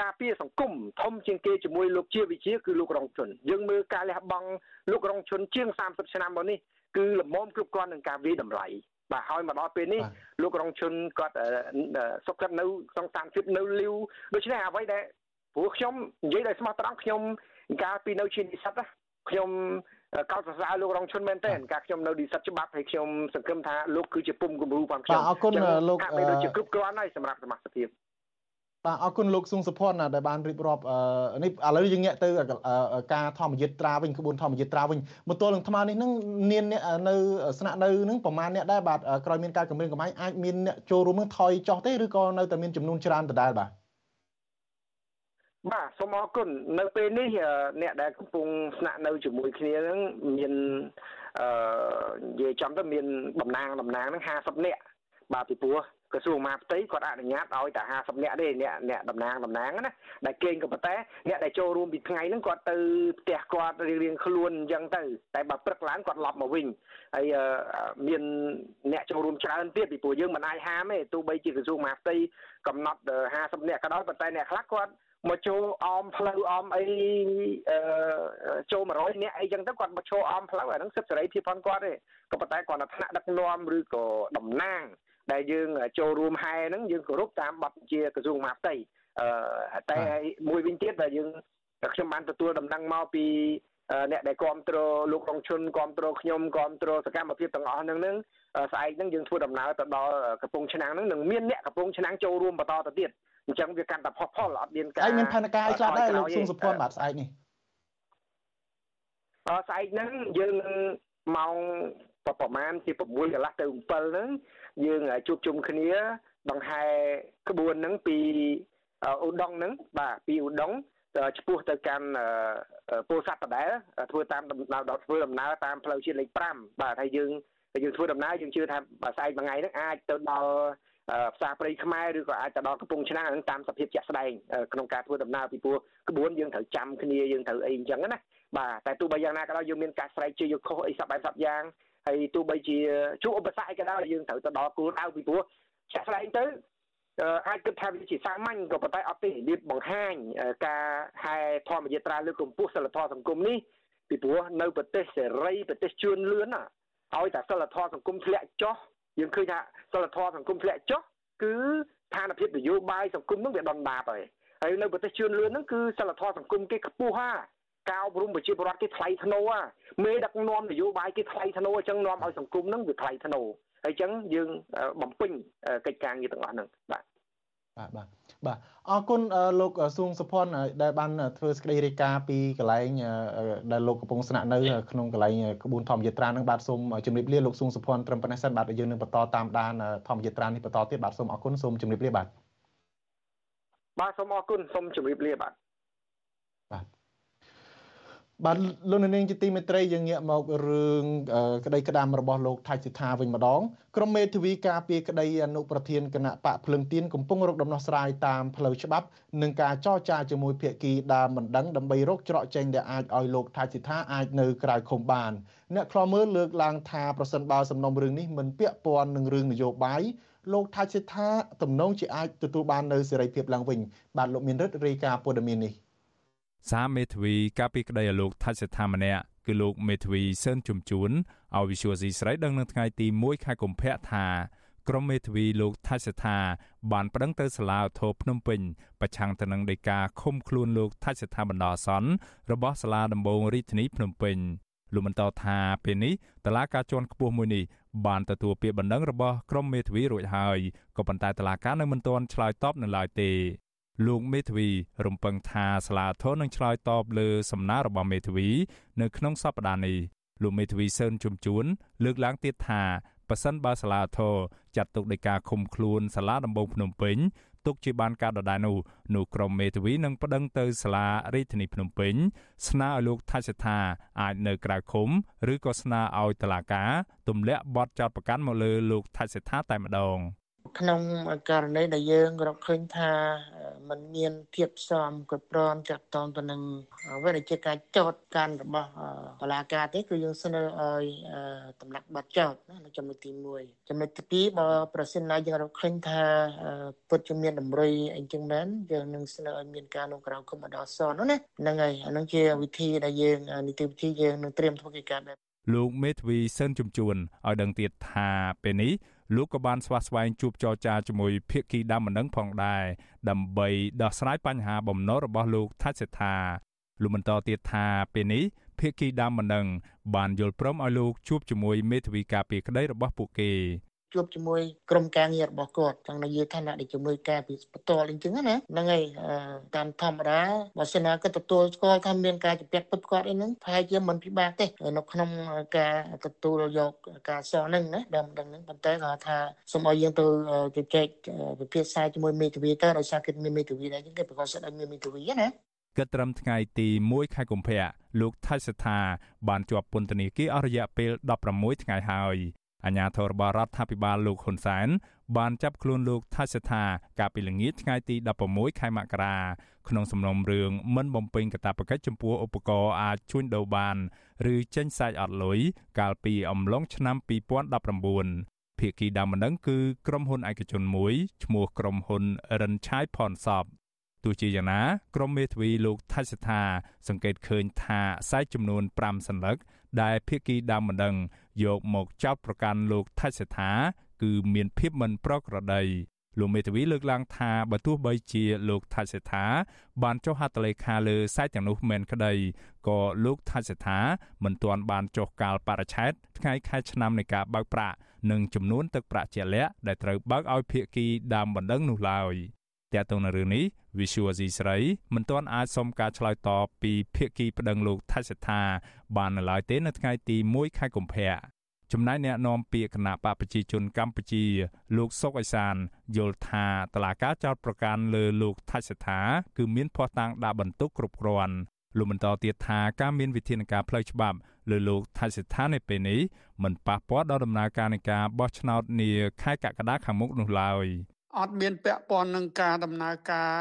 ការពារសង្គមធំជាងគេជាមួយលោកជាវិជាគឺលោករងជុនយើងមើលការលះបង់លោករងជុនជាង30ឆ្នាំមកនេះគឺលំមគ្រប់គ្រាន់នឹងការវិយតម្លៃ បាទហើយមកដល់ពេលនេះលោករងជុនគាត់សុខចិត្តនៅក្នុងស្ថានភាពនៅលីវដូច្នេះអ្វីដែលព្រោះខ្ញុំនិយាយដោយស្មោះត្រង់ខ្ញុំកាលពីនៅជានិស្សិតខ្ញុំកោតសរសើរលោករងឈុនមែនទែនការខ្ញុំនៅនិស្សិតច្បាប់ហើយខ្ញុំសង្ឃឹមថាលោកគឺជាពុំគំរូផងខ្ញុំបាទអរគុណលោកហាក់បីដូចជាគ្រប់គ្រាន់ហើយសម្រាប់សមាជិកភាព បាទអរគុណលោកស៊ុងសុផុនដែលបានរៀបរាប់នេះឥឡូវយើងងាកទៅការធម្មយិត្រាវិញក្បួនធម្មយិត្រាវិញមកទល់នឹងថ្មនេះនឹងមានអ្នកនៅស្នាក់នៅនឹងប្រមាណអ្នកដែរបាទក្រោយមានការគម្រាមកំហែងអាចមានអ្នកចូលរួមនឹងថយចុះទេឬក៏នៅតែមានចំនួនច្រើនដដែលបាទបាទសូមអរគុណនៅពេលនេះអ្នកដែលកំពុងស្នាក់នៅជាមួយគ្នានឹងមានអឺនិយាយចំទៅមានតំណាងតំណាងនឹង50នាក់បាទពីព្រោះ ក្រសួងមហាផ្ទៃគាត់អនុញ្ញាតឲ្យតែ50នាក់ទេអ្នកអ្នកតំណាងតំណាងណាដែលគេងក៏ប៉ុន្តែអ្នកដែលចូលរួមពីថ្ងៃហ្នឹងគាត់ទៅផ្ទះគាត់រៀងរៀងខ្លួនអញ្ចឹងទៅតែបើព្រឹកឡើងគាត់ឡប់មកវិញហើយមានអ្នកចូលរួមច្រើនទៀតពីព្រោះយើងមិនអាចហាមទេទោះបីជាក្រសួងមហាផ្ទៃកំណត់50នាក់ក៏ដោយប៉ុន្តែអ្នកខ្លះគាត់មកចូលអមផ្លូវអមអីអឺចូល100នាក់អីចឹងទៅគាត់មកចូលអមផ្លូវអាហ្នឹងសិទ្ធិសេរីភាពផងគាត់ទេក៏ប៉ុន្តែគាត់នៅថ្នាក់ដឹកនាំឬក៏តំណាង ដែលយើងចូលរួមហែហ្នឹងយើងគោរពតាមបទបញ្ជាក្រសួងមហាផ្ទៃអឺតែមួយវិញទៀតដែលយើងខ្ញុំបានទទួលដំណឹងមកពីអ្នកដែលគ្រប់គ្រងលោករងឈុនគ្រប់គ្រងខ្ញុំគ្រប់គ្រងសកម្មភាពទាំងអស់ហ្នឹងហ្នឹងស្អែកហ្នឹងយើងធ្វើដំណើរទៅដល់កំពង់ឆ្នាំងហ្នឹងនឹងមានអ្នកកំពង់ឆ្នាំងចូលរួមបន្តទៅទៀតអញ្ចឹងវាកាន់តែផុសផុលអត់មានការស្អែកមានផែនការឲ្យខ្លះដែរលោកស៊ុងសុភ័ណ្ឌបាទស្អែកនេះអស្អែកហ្នឹងយើងនឹងម៉ោងប្រហែលជា6កន្លះទៅ7ហ្នឹង យើងជួបជុំគ្នា ដង្ហែក្បួនហ្នឹងពីឧដុងហ្នឹងបាទពីឧដុងឆ្ពោះទៅកាន់ពោធិ៍សាត់ដដែលធ្វើតាមដំណើរធ្វើដំណើរតាមផ្លូវជាតិលេខ5បាទហើយយើងយើងធ្វើដំណើរយើងជឿថាស្អែកមួយថ្ងៃហ្នឹងអាចទៅដល់ផ្សារព្រៃខ្មែរឬក៏អាចទៅដល់កំពង់ឆ្នាំងហ្នឹងតាមសភាពជាក់ស្ដែងក្នុងការធ្វើដំណើរពីព្រោះក្បួនយើងត្រូវចាំគ្នាយើងត្រូវអីអញ្ចឹងណាបាទតែទោះបីយ៉ាងណាក៏ដោយយើងមានការស្រែកជាយកខុសអីសពបែបសពយ៉ាង ហើយទោះបីជាជួបឧបសគ្គអីក៏ដោយយើងត្រូវទៅដល់គោលដៅពីព្រោះជាក់ស្ដែងទៅអាចគិតថាវាជាសាមញ្ញក៏ប៉ុន្តែអត់ទេរបៀបបង្ហាញការហែធម្មយាត្រាលើកកម្ពស់សិលធម៌សង្គមនេះពីព្រោះនៅប្រទេសសេរីប្រទេសជឿនលឿនណាឲ្យតែសិលធម៌សង្គមធ្លាក់ចុះយើងឃើញថាសិលធម៌សង្គមធ្លាក់ចុះគឺស្ថានភាពនយោបាយសង្គមនឹងវាដុនដាបហើយហើយនៅប្រទេសជឿនលឿនហ្នឹងគឺសិលធម៌សង្គមគេខ្ពស់ហា ការអប់រំប្រជាពលរដ្ឋគេថ្លៃធ្នូហ่าមេដឹកនាំនយោបាយគេថ្លៃធ្នូអញ្ចឹងនាំឲ្យសង្គមហ្នឹងវាថ្លៃធ្នូហើយអញ្ចឹងយើងបំពេញកិច្ចការងារទាំងអស់ហ្នឹងបាទបាទបាទបាទអរគុណលោកសួងសុភ័ណ្ឌដែលបានធ្វើសេចក្តីរាយការណ៍ពីកន្លែងដែលលោកកំពុងស្នាក់នៅក្នុងកន្លែងក្បួនធម្មយាត្រានឹងបាទសូមជម្រាបលាលោកសួងសុភ័ណ្ឌត្រឹមប៉ុណ្ណេះសិនបាទយើងនឹងបន្តតាមដានធម្មយាត្រានេះបន្តទៀតបាទសូមអរគុណសូមជម្រាបលាបាទបាទសូមអរគុណសូមជម្រាបលាបាទបាទ បាទលោកនាងជាទីមេត្រីយើងងាកមករឿងក្តីក្តាមរបស់លោកថៃសិដ្ឋាវិញម្ដងក្រុមមេធាវីការពីក្តីអនុប្រធានគណៈបកភ្លឹងទៀនកំពុងរកដំណោះស្រាយតាមផ្លូវច្បាប់នឹងការចរចាជាមួយភាគីដើមមិនដឹងដើម្បីរកច្រកចេញដែលអាចឲ្យលោកថៃសិដ្ឋាអាចនៅក្រៅឃុំបានអ្នកខ្លោមើលលើកឡើងថាប្រសិនបើសំណុំរឿងនេះមិនពាក់ព័ន្ធនឹងរឿងនយោបាយលោកថាសិដ្ឋាទំនងជាអាចទទួលបាននៅសេរីភាពឡើងវិញបាទលោកមានរិទ្ធរាយការណ៍ព័ត៌មាននេះ សាមេធាវីកាលពីក្តីឲ្យលោកថាច់សេដ្ឋាម្នាក់គឺលោកមេធាវីសឿនជំជួនឲ្យវិសុវស៊ីស្រីដឹងនៅថ្ងៃទី1ខែកុម្ភៈថាក្រុមមេធាវីលោកថាច់សេដ្ឋាបានប្តឹងទៅសាលាឧទ្ធរភ្នំពេញប្រឆាំងទៅនឹងដីកាឃុំខ្លួនលោកថាច់សេដ្ឋាបណ្ដោះអាសន្នរបស់សាលាដំបងរាជធានីភ្នំពេញលោកបន្តថាពេលនេះតឡាការជាន់ខ្ពស់មួយនេះបានទទួលពាក្យបណ្ដឹងរបស់ក្រុមមេធាវីរួចហើយក៏ប៉ុន្តែតឡាការនៅមិនទាន់ឆ្លើយតបនៅឡើយទេ លោកមេធាវីរំពឹងថាសាលាធននឹងឆ្លើយតបលើសំណើរបស់មេធាវី នៅក្នុងសប្តាហ៍នេះលោកមេធាវីសឿនជំជួន លើកឡើងទៀតថាប៉ះសិនបើសាលាធរចាត់ទុកដោយការឃុំខ្លួនសាលាដំបងភ្នំពេញទុកជាបានការដដែលនោះនោះក្រុមមេធាវីនឹងប្តឹងទៅសាលារាជធានីភ្នំពេញស្នើឲ្យលោកថាច់សថាអាចនៅក្រៅឃុំឬក៏ស្នើឲ្យតុលាការទម្លាក់បទចោទប្រកាន់មកលើលោកថាច់សថាតែម្ដង ក្នុងករណីដែលយើងរកឃើញថាมันមានភាពសមគ្រប់គ្រាន់ចាត់តងទៅនឹងអ្វីដែលជាការចោទកាន់របស់តុលាការទេគឺយើងស្នើឲ្យតម្លាក់បាត់ចោទណានៅចំណុចទី1ចំណុចទី2បើប្រសិនណាយើងរកឃើញថាពិតជាមានតម្រុយអីចឹងមែនយើងនឹងស្នើឲ្យមានការនោះក្រៅគុំដល់សនោះណាហ្នឹងហើយអានឹងជាវិធីដែលយើងនីតិវិធីយើងនឹងត្រៀមធ្វើកិច្ចការបែបលោកមេធាវីសិនជំជួនឲ្យដឹងទៀតថាពេលនេះ លោកក៏បានស្វាស្វែងជួបចរចាជាមួយភាគីដើមម្នឹងផងដែរដើម្បីដោះស្រាយបញ្ហាបំណុលរបស់លោកថាច់សេដ្ឋាលោកបន្តទៀតថាពេលនេះភាគីដើមម្នឹងបានយល់ព្រមឲ្យលោកជួបជាមួយមេធាវីការពារក្តីរបស់ពួកគេ ជួបជាមួយក្រុមការងាររបស់គាត់ចង់និយាយថាអ្នកដែលជំនួយការពីបន្ទាល់អញ្ចឹងណាហ្នឹងហើយតាមធម្មតាបើសិនណាគាត់ទទួលស្គាល់ថាមានការជំពាក់ពិតគាត់អីហ្នឹងប្រហែលជាមិនពិបាកទេនៅក្នុងការទទួលយកការសរហ្នឹងណាដើមដឹងហ្នឹងប៉ុន្តែគាត់ថាសូមឲ្យយើងទៅជជែកពិភាក្សាជាមួយមេធាវីទៅដោយសារគិតមានមេធាវីដែរអញ្ចឹងគេប្រកាសសិទ្ធឲ្យមានមេធាវីណាគិតត្រឹមថ្ងៃទី1ខែកុម្ភៈលោកថៃសថាបានជាប់ពន្ធនាគារអស់រយៈពេល16ថ្ងៃហើយ អាជ្ញាធររបស់រដ្ឋាភិបាលលោកហ៊ុនសែនបានចាប់ខ្លួនលោកថាសថាកាលពីល្ងាចថ្ងៃទី16ខែមករាក្នុងសំណុំរឿងមិនបំពេញកាតព្វកិច្ចចំពោះឧបករណ៍អាចជួញដូរបាន ឬចេញសាច់អត់លុយកាលពីអំឡុងឆ្នាំ2019ភាគីដើមម្ដងគឺក្រុមហ៊ុនឯកជនមួយឈ្មោះក្រុមហ៊ុនរិនឆាយផនសបទោះជាយ៉ាងណាក្រុមមេធាវីលោកថៃសថា សង្កេតឃើញថាខ្សែចំនួន5សន្លឹក ដែលភាគីដើមម្ដងយកមកចោទប្រកាន់លោកថៃសេដ្ឋាគឺមានភាពមិនប្រក្រតីលោកមេធាវីលើកឡើងថាបើទោះបីជាលោកថាច់សេដ្ឋាបានចុះហត្ថលេខាលើសាច់ទាំងនោះមែនក្តីក៏លោកថាច់សេដ្ឋាមិនទាន់បានចុះកាលបរិច្ឆេទថ្ងៃខែឆ្នាំនៃការបើកប្រាក់និងចំនួនទឹកប្រាក់ជាក់លាក់ដែលត្រូវបើកឲ្យភាគីដើមបណ្ដឹងនោះឡើយ តែទៅនៅរឿងនេះ Visual Asia ស្រីមិនទាន់អាចសុំការឆ្លើយតបពីភាគីប្តឹងលោកថៃសិដ្ឋាបាននៅឡើយទេនៅថ្ងៃទី1ខែកុម្ភៈចំណែកអ្នកនាំពាក្យគណៈបកប្រជាជនកម្ពុជា លោកសុកអេសានយល់ថាតឡាការចោតប្រកាន់លើលោកថៃសិដ្ឋាគឺមានភ័ស្តុតាងដាក់បន្ទុកគ្រប់គ្រាន់លោកបន្តទៀតថាការមានវិធានការផ្លូវច្បាប់លើលោកថៃសិដ្ឋានៅពេលនេះមិនប៉ះពាល់ដល់ដំណើរការនៃការបោះឆ្នោតនាខែកក្កដាខាងមុខនោះឡើយ។ អត់មានពាក់ព័ន្ធនឹងការដំណើរការ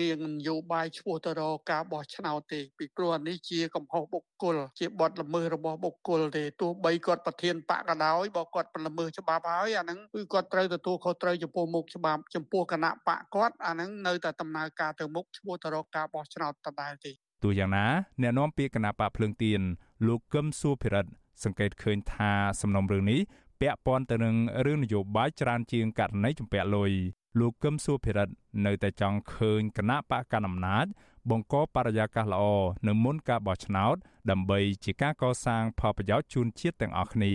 នាងនយោបាយឈ្មោះទៅរកការបោះឆ្នោតទេពីព្រោះនេះជាកំហុសបុគ្គលជាបទល្មើសរបស់បុគ្គលទេទោះបីគាត់ប្រធានបកក៏ដោយបើគាត់ល្មើសច្បាប់ហើយអាហ្នឹងគឺគាត់ត្រូវទទួលខុសត្រូវចំពោះមុខច្បាប់ចំពោះគណៈបកគាត់អាហ្នឹងនៅតែដំណើរការទៅមុខឈ្មោះទៅរកការបោះឆ្នោតដដែលទេទោះយ៉ាងណាអ្នកនាំពាក្យគណៈបកភ្លើងទៀនលោកកឹមសុភិរិទ្ធសង្កេតឃើញថាសំណុំរឿងនេះ ពាក់ព័ន្ធទៅនឹងរឿងនយោបាយច្រើនជាងករណីជំពាក់លុយលោកកឹមសុភិរិទ្ធនៅតែចង់ឃើញគណៈបកកណ្ដាលអំណាច បង្កបរិយាកាសល្អនៅមុនការបោះឆ្នោតដើម្បីជាការកសាងផលប្រយោជន៍ជូនជាតិទាំងអស់គ្នា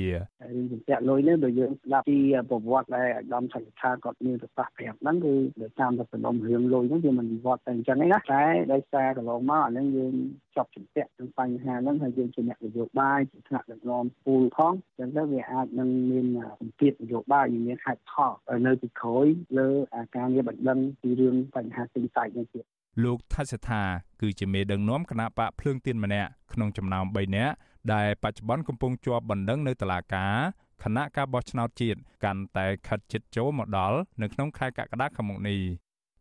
រឿងជំពាក់លុយនេះដូចយើងស្ដាប់ពីប្រវត្តិដែលអាដាមសង្ខាគាត់មានប្រសាសន៍ប្រាប់ហ្នឹងគឺដោយតាមតែសំណុំរឿងលុយហ្នឹងវាមិនវត្តតែអញ្ចឹងណាតែដោយសារកន្លងមកអាហ្នឹងយើងជាប់ជំពាក់នឹងបញ្ហាហ្នឹងហើយយើងជាអ្នកនយោបាយជាថ្នាក់ដឹកនាំពូលផងអញ្ចឹងទៅវាអាចនឹងមានសម្ពាធនយោបាយមានហេតុផលនៅពីក្រោយលើការងារបណ្ដឹងពីរឿងបញ្ហាទិញសាច់នេះទៀត លោកថាសថាគឺជាមេដឹកនាំគណៈបកភ្លើងទៀនម្នាក់ក្នុងចំណោម3នាក់ដែលបច្ចុប្បន្នកំពុងជាប់បណ្ដឹងនៅតុលាការគណៈការបោះឆ្នោតជាតិកាន់តែខិតជិតចូលមកដល់នៅក្នុងខែកក្កដាខាងមុខនេះ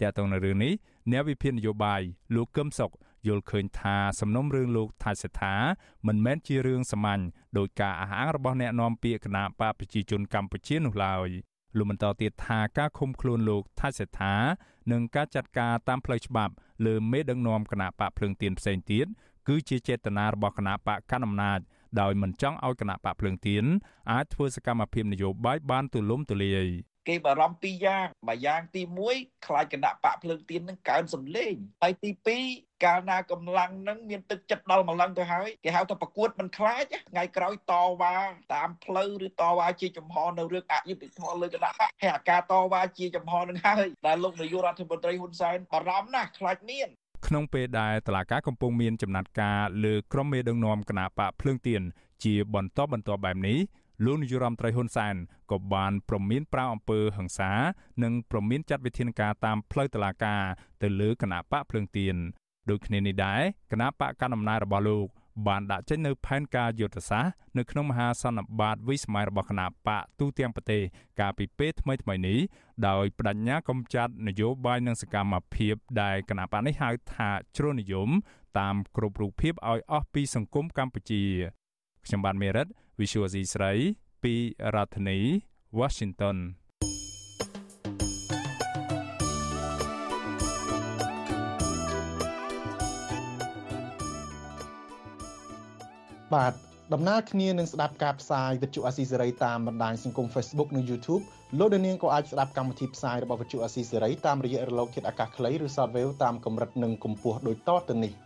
តែទៅនៅរឿងនេះអ្នកវិភាគនយោបាយលោកកឹមសុខយល់ឃើញថាសំណុំរឿងលោកថាសេដ្ឋាមិនមែនជារឿងសាមញ្ញដោយការអះអាងរបស់អ្នកនាំពាក្យគណៈបកប្រជាជនកម្ពុជានោះឡើយលោកបន្តទៀតថាការឃុំខ្លួនលោកថាសេដ្ឋា និងការចាត់ការតាមផ្លូវច្បាប់លើមេដឹកនាំគណៈបកភ្លើងទៀនផ្សេងទៀតគឺជាចេតនារបស់គណៈបកកណ្ដាលអំណាចដោយមិនចង់ឲ្យគណៈបកភ្លើងទៀនអាចធ្វើសកម្មភាពនយោបាយបានទូលំទូលាយ គេបារម្ភពីរយ៉ាងមួយយ៉ាងទី1ខ្លាចគណៈបកភ្លើងទៀននឹងកើនសម្លេងហើយទី2កាលណាកម្លាំងនឹងមានទឹកចិត្តដល់ម្លឹងទៅហើយគេហៅថាប្រកួតមិនខ្លាចថ្ងៃក្រោយតវ៉ាតាមផ្លូវឬតវ៉ាជាចំហនៅរឿងអយុត្តិធម៌លើគណៈបកហើយអាការតវ៉ាជាចំហនឹងហើយដែលលោកនាយករដ្ឋមន្ត្រីហ៊ុនសែនបារម្ភណាស់ខ្លាចមានក្នុងពេលដែលតឡាការកំពុងមានចំណាត់ការលើក្រុមមេដឹកនាំគណៈបកភ្លើងទៀនជាបន្តបន្តបែបនេះ លោកនាយរដ្ឋមន្ត្រីហ៊ុនសែនក៏បានប្រមានប្រាវអំពើហិង្សា និងប្រមានចាត់វិធានការតាមផ្លូវតុលាការទៅលើគណៈបកភ្លើងទៀនដូចគ្នានេះដែរគណៈបកកណ្ដាលអំណាចរបស់លោកបានដាក់ចេញនៅផែនការយុទ្ធសាស្ត្រនៅក្នុងមហាសន្និបាតវិស្សម័យរបស់គណៈបកទូទាំងប្រទេសកាលពីពេលថ្មីថ្មីនេះដោយបដិញ្ញាកំចាត់នយោបាយនិងសកម្មភាពដែលគណៈបកនេះហៅថាជ្រុលនិយមតាមគ្រប់រូបភាពឲ្យអស់ពីសង្គមកម្ពុជា ខ្ញុំបានមេរិត Visual C ស្រីពីរដ្ឋធានី Washington បាទដំណើរគ្នានឹងស្ដាប់ការផ្សាយវិទ្យុអាស៊ីសេរីតាមបណ្ដាញសង្គម Facebook និង YouTube លោកនាងក៏អាចស្ដាប់កម្មវិធីផ្សាយរបស់វិទ្យុអាស៊ីសេរីតាមរយៈរលកធាតុអាកាសខ្លីឬ Shortwave តាមកម្រិតនិងកម្ពស់ដូចតទៅនេះ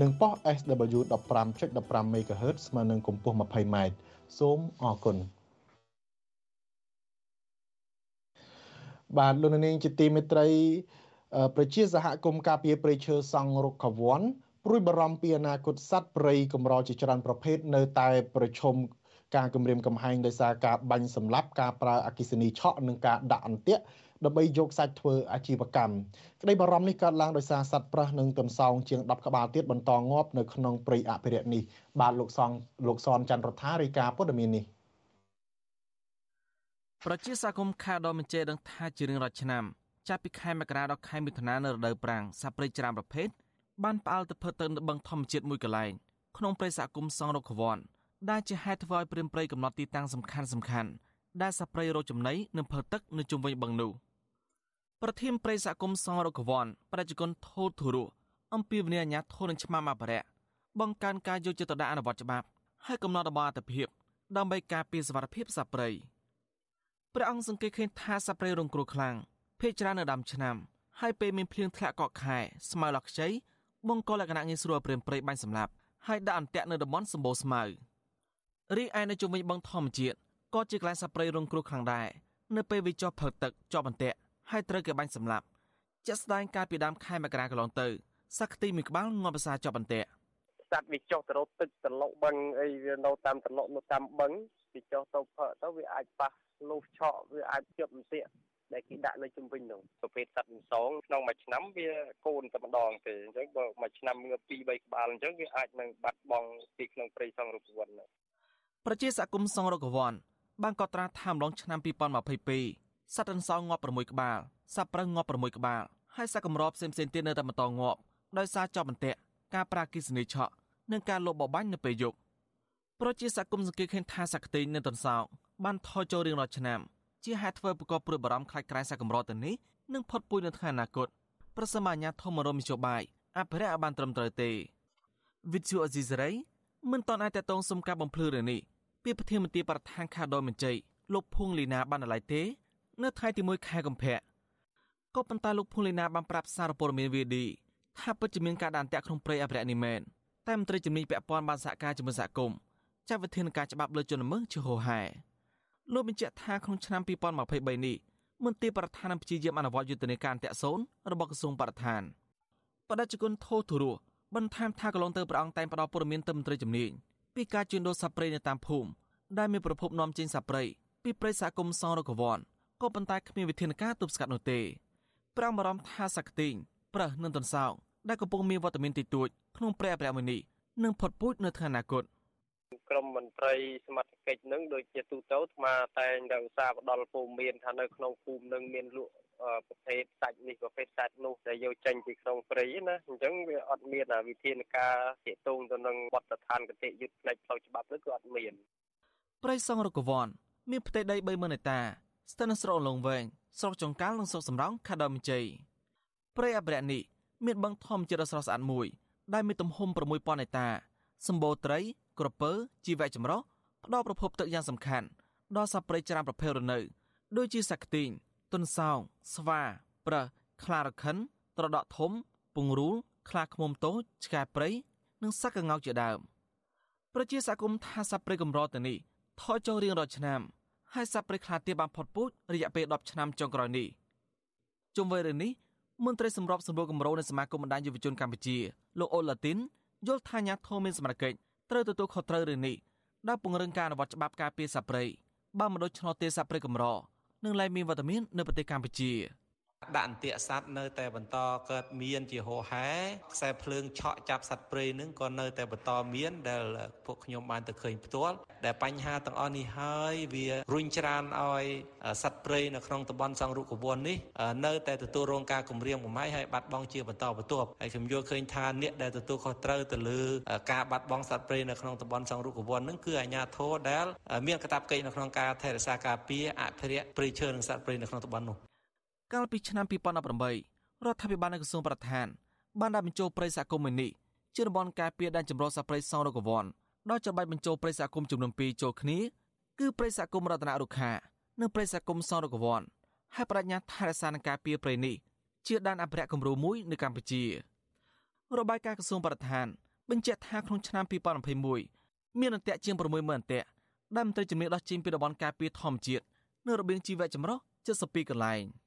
និងប៉ុស SW 15.15 MHz ស្មើនឹងកម្ពស់ 20m សូមអរគុណបាទលោកនាងជាទីមេត្រីប្រជាសហគមន៍ការពារព្រៃឈើសង់រុក្ខវ័នព្រួយបារម្ភពីអនាគតសត្វព្រៃកម្រជាច្រើនប្រភេទនៅតែប្រឈមការគម្រាមកំហែងដោយសារការបាញ់សម្លាប់ការប្រើអគិសនីឆក់និងការដាក់អន្ទាក់ ដើម្បីយកសាច់ធ្វើអាជីវកម្មក្តីបារម្ភនេះកើតឡើងដោយសារសត្វប្រើសនិងទន្សោងជាង10ក្បាលទៀតបន្តងាប់នៅក្នុងព្រៃអភិរក្សនេះបាទលោកសងលោកសនច័ន្ទរដ្ឋារាយការណ៍ព័ត៌មាននេះប្រជាសកម្មខេត្តដ៏មញ្ចេដឹងថាជារៀងរាល់ឆ្នាំចាប់ពីខែមករាដល់ខែមិថុនានៅរដូវប្រាំងសត្វព្រៃច្រើនប្រភេទបានផ្អើលទៅភើទៅនៅបឹងធម្មជាតិមួយកន្លែងក្នុងព្រៃសហគមន៍សង្រុកខវ័នដែលជាហេតុធ្វើឲ្យព្រាមព្រៃកំណត់ទីតាំងសំខាន់សំខាន់ ដែលសត្វព្រៃរកចំណីនិងភើទឹកនៅជុំវិញបឹងនោះប្រធានព្រៃសហគមន៍សង្រុកខវ័នប្រជាជនថូធុរៈអំពីវិញ្ញាអាញាធននឹងឆ្មាំអបរៈបង្កើនការយកចិត្តទុកដាក់អនុវត្តច្បាប់ហើយកំណត់របបអត្តភាពដើម្បីការពារសវត្ថិភាពសត្វព្រៃព្រះអង្គសង្កេតឃើញថាសត្វព្រៃរងគ្រោះខ្លាំងភេកច្រើននៅដើមឆ្នាំហើយពេលមានភ្លៀងធ្លាក់កក់ខែស្មៅលខ្ចីបង្កលក្ខណៈងាយស្រួលព្រាមព្រៃបាញ់សម្លាប់ហើយដាក់អន្ទាក់នៅតំបន់សម្បូរស្មៅរីឯនៅជុំវិញបឹងធម្មជាតិ ក៏ជាកន្លែងសត្វព្រៃរងគ្រោះខ្លាំងដែរនៅពេលវាជាប់ផឹកទឹកជាប់អន្ទាក់ហើយត្រូវគេបាញ់សម្លាប់ជាក់ស្ដែងកាលពីដើមខែមករាកន្លងទៅសក្តិមួយក្បាលងាប់ភាសាជាប់អន្ទាក់សត្វវាចុះទៅរកទឹកត្រឡុកបឹងអីវានៅតាមត្រឡុកនៅតាមបឹងវាចុះទៅផឹកទៅវាអាចប៉ះលុះឆក់វាអាចជាប់អន្ទាក់ដែលគេដាក់នៅជំវិញនោះប្រភេទសត្វអន្សងក្នុងមួយឆ្នាំវាកូនតែម្ដងទេអញ្ចឹងបើមួយឆ្នាំងើប2 3ក្បាលអញ្ចឹងវាអាចនឹងបាត់បង់ទីក្នុងព្រៃសង់រុក្ខវ័នប្រជាសកម្មសង់រុក្ខវ័ន បានកត់ត្រាថាម្ដងឆ្នាំ2022សត្វអន្សងងាប់6ក្បាលសត្វប្រឹងងាប់6ក្បាលហើយសត្វកម្រផ្សេងៗទៀតនៅតែបន្តងាប់ដោយសារជាប់អន្ទាក់ការប្រាគិសនីឆក់និងការលបបបាញ់នៅពេលយប់ប្រជាសកម្មសង្កេតឃើញថាសក្តិនិងតន្សោងបានថយចូលរៀងរាល់ឆ្នាំជាហេតុធ្វើប្រកបព្រួយបារម្ភខ្លាចក្រែសកម្រទៅនេះនឹងផុតពូជនៅថ្ងៃអនាគតប្រសិនបើអាញាធមរមនយោបាយអភិរក្សបានត្រឹមត្រូវទេវិទ្យុអេស៊ីសរ៉ៃមិនតន់អាចតតងសុំការបំភ្លឺរឿងនេះ ពីប្រធានមន្ត្រីបរដ្ឋានខាដយមញ្ជ័យលោកភួងលីណាបានណឡៃទេ នៅថ្ងៃទី1ខែកុម្ភៈក៏ប៉ុន្តែលោកភួងលីណាបានប្រាប់សារព័ត៌មាន VD ថាពិតជាមានការដានតាក់ក្នុងព្រៃអភិរក្សនេះមែនតែមន្ត្រីជំនាញពាក់ព័ន្ធបានសហការជាមួយសហគមន៍ចាត់វិធានការច្បាប់លើជនល្មើសជាហោហែលោកបញ្ជាក់ថាក្នុងឆ្នាំ2023នេះមន្ទីរបរដ្ឋានព្យាយាមអនុវត្តយុទ្ធនាការអន្តៈសូនរបស់ក្រសួងបរិស្ថានបដិជគុណថោទុរៈបន្ថែមថាកន្លងទៅព្រះអង្គតែងផ្ដល់ព័ត៌មានទៅមន្ត្រីជំនាញ ពីការជួញដូរសត្វព្រៃនៅតាមភូមិដែលមានប្រភពនាំចេញសត្វព្រៃពីព្រៃសហគមន៍សងរកវ័នក៏ប៉ុន្តែគ្មានវិធានការទប់ស្កាត់នោះទេព្រះអង្គបារម្ភថាសក្តិងប្រើសនិងទន្សោងដែលកំពុងមានវត្តមានតិចតួចក្នុងព្រៃអភិរក្សមួយនេះនឹងផុតពូជនៅថ្ងៃអនាគតក្រមមន្ត្រីសមត្ថកិច្ចនឹងដូចជាទូទៅអាត្មាតែងតែឧស្សាហ៍ផ្ដល់ព័ត៌មានថានៅក្នុងភូមិនឹងមានលក់ ប្រភេទសាច់នេះប្រភេទសាច់នោះដែលយកចេញពីក្នុងព្រៃណាអញ្ចឹងវាអត់មានវិធានការទាក់ទងទៅនឹងបទដ្ឋានគតិយុត្តផ្នែកផ្លូវច្បាប់ទៅគឺអត់មានព្រៃសង់រកវ័នមានផ្ទៃដី30000ហិកតាស្ថិតនៅស្រុកលងវែងស្រុកចុងកាល់និងស្រុកសំរោងខេត្តដើមជ័យព្រៃអភិរក្សនេះមានបឹងធម្មជាតិដ៏ស្រស់ស្អាតមួយដែលមានទំហំ6000ហិកតាសម្បូរត្រី ក្រពើជីវៈចម្រុះផ្ដល់ប្រភពទឹកយ៉ាងសំខាន់ដល់សត្វព្រៃច្រើនប្រភេទរនៅ ដូចជាសក្ទីង ទុនសោងស្វាប្រើសខ្លារខិន ត្រដក់ធំ ពង្រូលខ្លាឃ្មុំតូចឆ្កែព្រៃនិងសត្វកង្កោកជាដើមប្រជាសកម្មថាសត្វព្រៃកម្រទៅនេះថយចុះរៀងរាល់ឆ្នាំហើយសត្វព្រៃខ្លាទៀបបានផុតពូជរយៈពេល10ឆ្នាំចុងក្រោយនេះជុំវិញរឿងនេះមន្ត្រីសម្របសម្រួលគម្រោងនៃសមាគមបណ្ដាញយុវជនកម្ពុជាលោកអូឡាទីនយល់ថាអាញាធមមានសមត្ថកិច្ចត្រូវទទួលខុសត្រូវរឿងនេះដែលពង្រឹងការអនុវត្តច្បាប់ការពារសត្វព្រៃបើមិនដូច្នោះទេសត្វព្រៃកម្រ នឹងលែងមានវត្តមាននៅប្រទេសកម្ពុជា។ ដាក់អន្ទាក់សัตว์នៅតែបន្តកើតមានជាហោហែខ្សែភ្លើងឆក់ចាប់សត្វព្រៃនឹងក៏នៅតែបន្តមានដែលពួកខ្ញុំបានទៅឃើញផ្ទាល់ដែលបញ្ហាទាំងអស់នេះហើយវារុញច្រានឲ្យសត្វព្រៃនៅក្នុងតំបន់សង្រុកវ័ននេះនៅតែទទួលរងការគំរាមកំហែងហើយបាត់បង់ជាបន្តបន្ទាប់ហើយខ្ញុំយល់ឃើញថាអ្នកដែលទទួលខុសត្រូវទៅលើការបាត់បង់សត្វព្រៃនៅក្នុងតំបន់សង្រុកវ័ននឹងគឺអាជ្ញាធរដែលមានកាតព្វកិច្ចនៅក្នុងការថែរក្សាការពារអភិរក្សព្រៃឈើនិងសត្វព្រៃនៅក្នុងតំបន់នោះ កាលពីឆ្នាំ2018រដ្ឋាភិបាលនៃក្រសួងបរិស្ថានបានដាក់បញ្ចូលព្រៃសហគមន៍មួយនេះជាតំបន់ការពារដែនជម្រកសត្វព្រៃសង្រកវ័នដោយចាំបាច់បញ្ចូលព្រៃសហគមន៍ចំនួន2ចូលគ្នាគឺព្រៃសហគមន៍រតនរុក្ខានិងព្រៃសហគមន៍សង្រកវ័នហើយបដិញ្ញាថែរក្សានិងការពារព្រៃនេះជាដែនអភិរក្សគំរូមួយនៅកម្ពុជារបាយការណ៍ក្រសួងបរិស្ថានបញ្ជាក់ថាក្នុងឆ្នាំ2021មានអន្ទាក់ជាង60000អន្ទាក់ដែលមន្ត្រីជំនាញដោះចេញពីតំបន់ការពារធម្មជាតិនៅរបៀងជីវៈចម្រុះ72កន្លែង។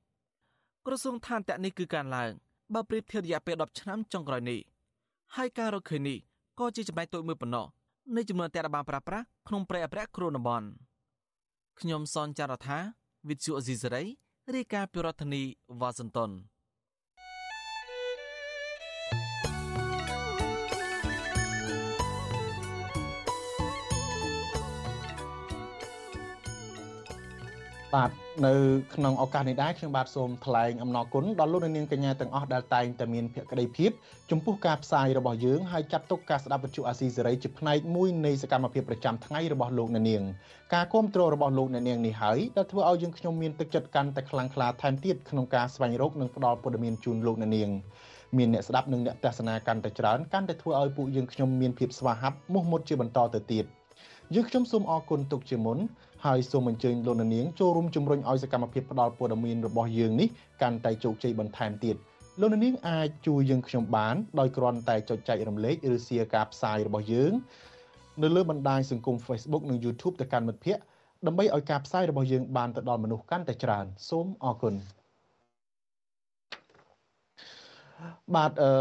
ក្រសួងឋានតៈនេះគឺការឡើងបើប្រៀបធៀបរយៈពេល10ឆ្នាំចុងក្រោយនេះហើយការរកឃើញនេះក៏ជាចំណែកតូចមួយប៉ុណ្ណោះនៃចំនួនអតិថិជនប្រើប្រាស់ក្នុងប្រៃអភិរក្សគ្រោះតំបន់ខ្ញុំសនចាររថាវិទ្យុអេស៊ីសេរីរាយការណ៍ពីរដ្ឋធានីវ៉ាស៊ីនតោន បាទនៅក្នុងឱកាសនេះដែរខ្ញុំបាទសូមថ្លែងអំណរគុណដល់លោកនាងកញ្ញាទាំងអស់ដែលតែងតែមានភក្ដីភាពចំពោះការផ្សាយរបស់យើងហើយចាត់ទុកការស្ដាប់វិទ្យុអាស៊ីសេរីជាផ្នែកមួយនៃសកម្មភាពប្រចាំថ្ងៃរបស់លោកនាងការគ្រប់គ្រងរបស់លោកនាងនេះហើយដែលធ្វើឲ្យយើងខ្ញុំមានទឹកចិត្តកាន់តែខ្លាំងក្លាថែមទៀតក្នុងការស្វែងរកនិងផ្ដល់ព័ត៌មានជូនលោកនាងមានអ្នកស្ដាប់និងអ្នកទស្សនាកាន់តែច្រើនកាន់តែធ្វើឲ្យពួកយើងខ្ញុំមានភាពស្វាហាប់មោះមុតជាបន្តទៅទៀតយើងខ្ញុំសូមអរគុណទុកជាមុន ហើយសូមអញ្ជើញលោកនាងចូលរួមជំរុញឲ្យសកម្មភាពផ្តល់ព័ត៌មានរបស់យើងនេះកាន់តែជោគជ័យបន្ថែមទៀតលោកនាងអាចជួយយើងខ្ញុំបានដោយគ្រាន់តែចុចចែករំលែកឬ share ការផ្សាយរបស់យើង នៅលើបណ្ដាញសង្គម Facebook និង YouTube ទៅកាន់មិត្តភ័ក្តិដើម្បីឲ្យការផ្សាយរបស់យើងបានទៅដល់មនុស្សកាន់តែច្រើនសូមអរគុណបាទអឺ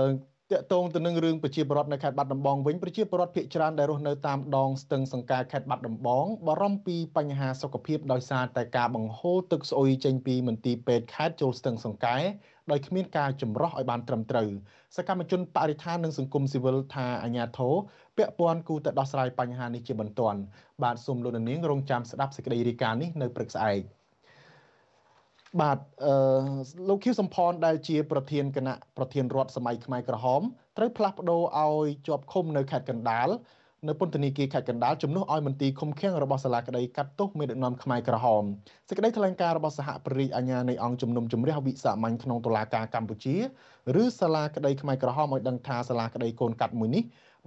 តកតងទៅនឹងរឿងប្រជាពលរដ្ឋនៅខេត្តបាត់ដំបងវិញប្រជាពលរដ្ឋភៀសច្រើនដែលរស់នៅតាមដងស្ទឹងសង្កែខេត្តបាត់ដំបងបារម្ភពីបញ្ហាសុខភាពដោយសារតែការបង្ហូរទឹកស្អុយចេញពីមន្ទីរពេទ្យខេត្តចូលស្ទឹងសង្កែដោយគ្មានការចម្រោះឲ្យបានត្រឹមត្រូវសកម្មជនបរិស្ថាននិងសង្គមស៊ីវិលថាអាញាធរពាក់ព័ន្ធគូតែដោះស្រាយបញ្ហានេះជាបន្ទាន់បាទសូមលោកនាងរងចាំស្ដាប់សេចក្តីរាយការណ៍នេះនៅព្រឹកស្អែក បាទអឺលោកខៀវសំផនដែលជាប្រធានគណៈប្រធានរដ្ឋសម័យខ្មែរក្រហមត្រូវផ្លាស់ប្ដូរឲ្យជាប់ឃុំនៅខេត្តកណ្ដាលនៅពន្ធនាគារខេត្តកណ្ដាលជំនួសឲ្យមន្ទីរឃុំឃាំងរបស់សាលាក្តីកាត់ទោសមេដឹកនាំខ្មែរក្រហមសេចក្តីថ្លែងការណ៍របស់សហប្រតិអាញានៃអង្គជំនុំជម្រះវិសាមញ្ញក្នុងតុលាការកម្ពុជាឬសាលាក្តីខ្មែរក្រហមឲ្យដឹងថាសាលាក្តីកូនកាត់មួយនេះ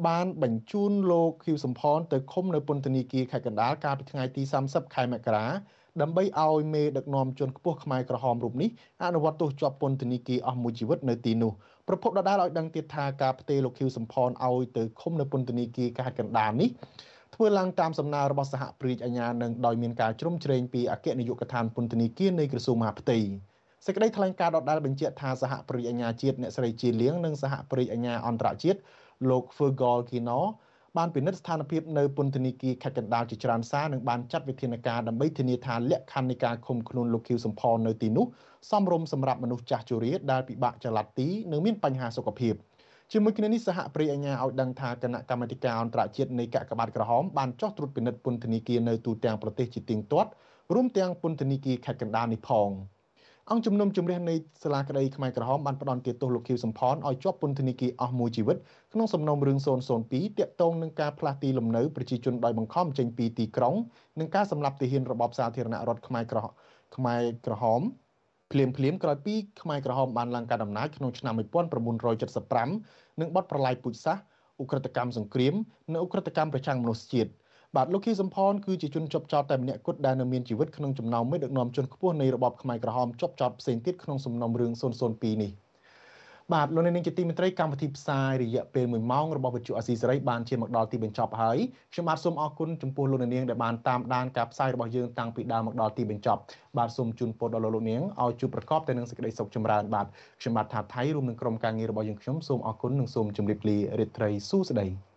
បានបញ្ជូនលោកខៀវសំផនទៅឃុំនៅពន្ធនាគារខេត្តកណ្ដាលកាលពីថ្ងៃទី30ខែមករា ដើម្បីឲ្យមេដឹកនាំជនខ្ពស់ខ្មែរក្រហមរូបនេះអនុវត្តទោសជាប់ពន្ធនាគារអស់មួយជីវិតនៅទីនោះប្រពន្ធដដាលឲ្យដឹងទៀតថាការផ្ទេរលោកខៀវសំផនឲ្យទៅឃុំនៅពន្ធនាគារខេត្តកណ្ដាលនេះធ្វើឡើងតាមសំណើរបស់សហព្រាជអាជ្ញានឹងដោយមានការជ្រោមជ្រែងពីអគ្គនាយកដ្ឋានពន្ធនាគារនៃក្រសួងមហាផ្ទៃសេចក្តីថ្លែងការណ៍ដដាលបញ្ជាក់ថាសហព្រាជអាជ្ញាជាតិអ្នកស្រីជាលៀងនិងសហព្រាជអាជ្ញាអន្តរជាតិលោក Fergal Kino បានពិនិត្យស្ថានភាពនៅពន្ធនាគារខេត្តកណ្ដាលជាច្រើនសារនិងបានចាត់វិធានការដើម្បីធានាថាលក្ខខណ្ឌនៃការឃុំខ្លួនលោកខៀវសំផននៅទីនោះសមរម្យសម្រាប់មនុស្សចាស់ជរាដែលពិបាកចល័តទីនិងមានបញ្ហាសុខភាពជាមួយគ្នានេះសហប្រៃអាញាឲ្យដឹងថាគណៈកម្មាធិការអន្តរជាតិនៃកាកបាទក្រហមបានចោះត្រួតពិនិត្យពន្ធនាគារនៅទូទាំងប្រទេសជាទៀងទាត់រួមទាំងពន្ធនាគារខេត្តកណ្ដាលនេះផង។ អង្គជំនុំជម្រះនៃសាលាក្តីខ្មែរក្រហមបានផ្ដន្ទាទោសលោកខៀវសំផនឲ្យជាប់ពន្ធនាគារអស់មួយជីវិតក្នុងសំណុំរឿង002តាក់ទងនឹងការផ្លាស់ទីលំនៅប្រជាជនដោយបង្ខំចេញពីទីក្រុងនិងការសម្លាប់ទាហានរបបសាធារណរដ្ឋខ្មែរក្រហមខ្មែរក្រហមភ្លាមភ្លាមក្រោយពីខ្មែរក្រហមបានឡើងកាន់អំណាចក្នុងឆ្នាំ1975នឹងបទប្រល័យពូជសាសន៍ឧក្រិដ្ឋកម្មសង្គ្រាមនិងឧក្រិដ្ឋកម្មប្រឆាំងមនុស្សជាតិ បាទលោកខៀវសំផនគឺជាជនជាប់ចោតតែម្នាក់គត់ដែលនៅមានជីវិតក្នុងចំណោមមេដឹកនាំជនខ្ពស់នៃរបបខ្មែរក្រហមជាប់ចោតផ្សេងទៀតក្នុងសំណុំរឿង002នេះបាទលោកនាងជាទីមេត្រីកម្មវិធីផ្សាយរយៈពេល1ម៉ោងរបស់វិទ្យុអស៊ីសេរីបានជាមកដល់ទីបញ្ចប់ហើយខ្ញុំបាទសូមអរគុណចំពោះលោកនាងដែលបានតាមដានការផ្សាយរបស់យើងតាំងពីដើមមកដល់ទីបញ្ចប់បាទសូមជូនពរដល់លោកនាងឲ្យជួបប្រកបតែនឹងសេចក្តីសុខចម្រើនបាទខ្ញុំបាទថាថៃរួមនឹងក្រុមការងាររបស់យើងខ្ញុំសូមអរគុណនិងសូមជម្រាបលារីត្រីសួស្តី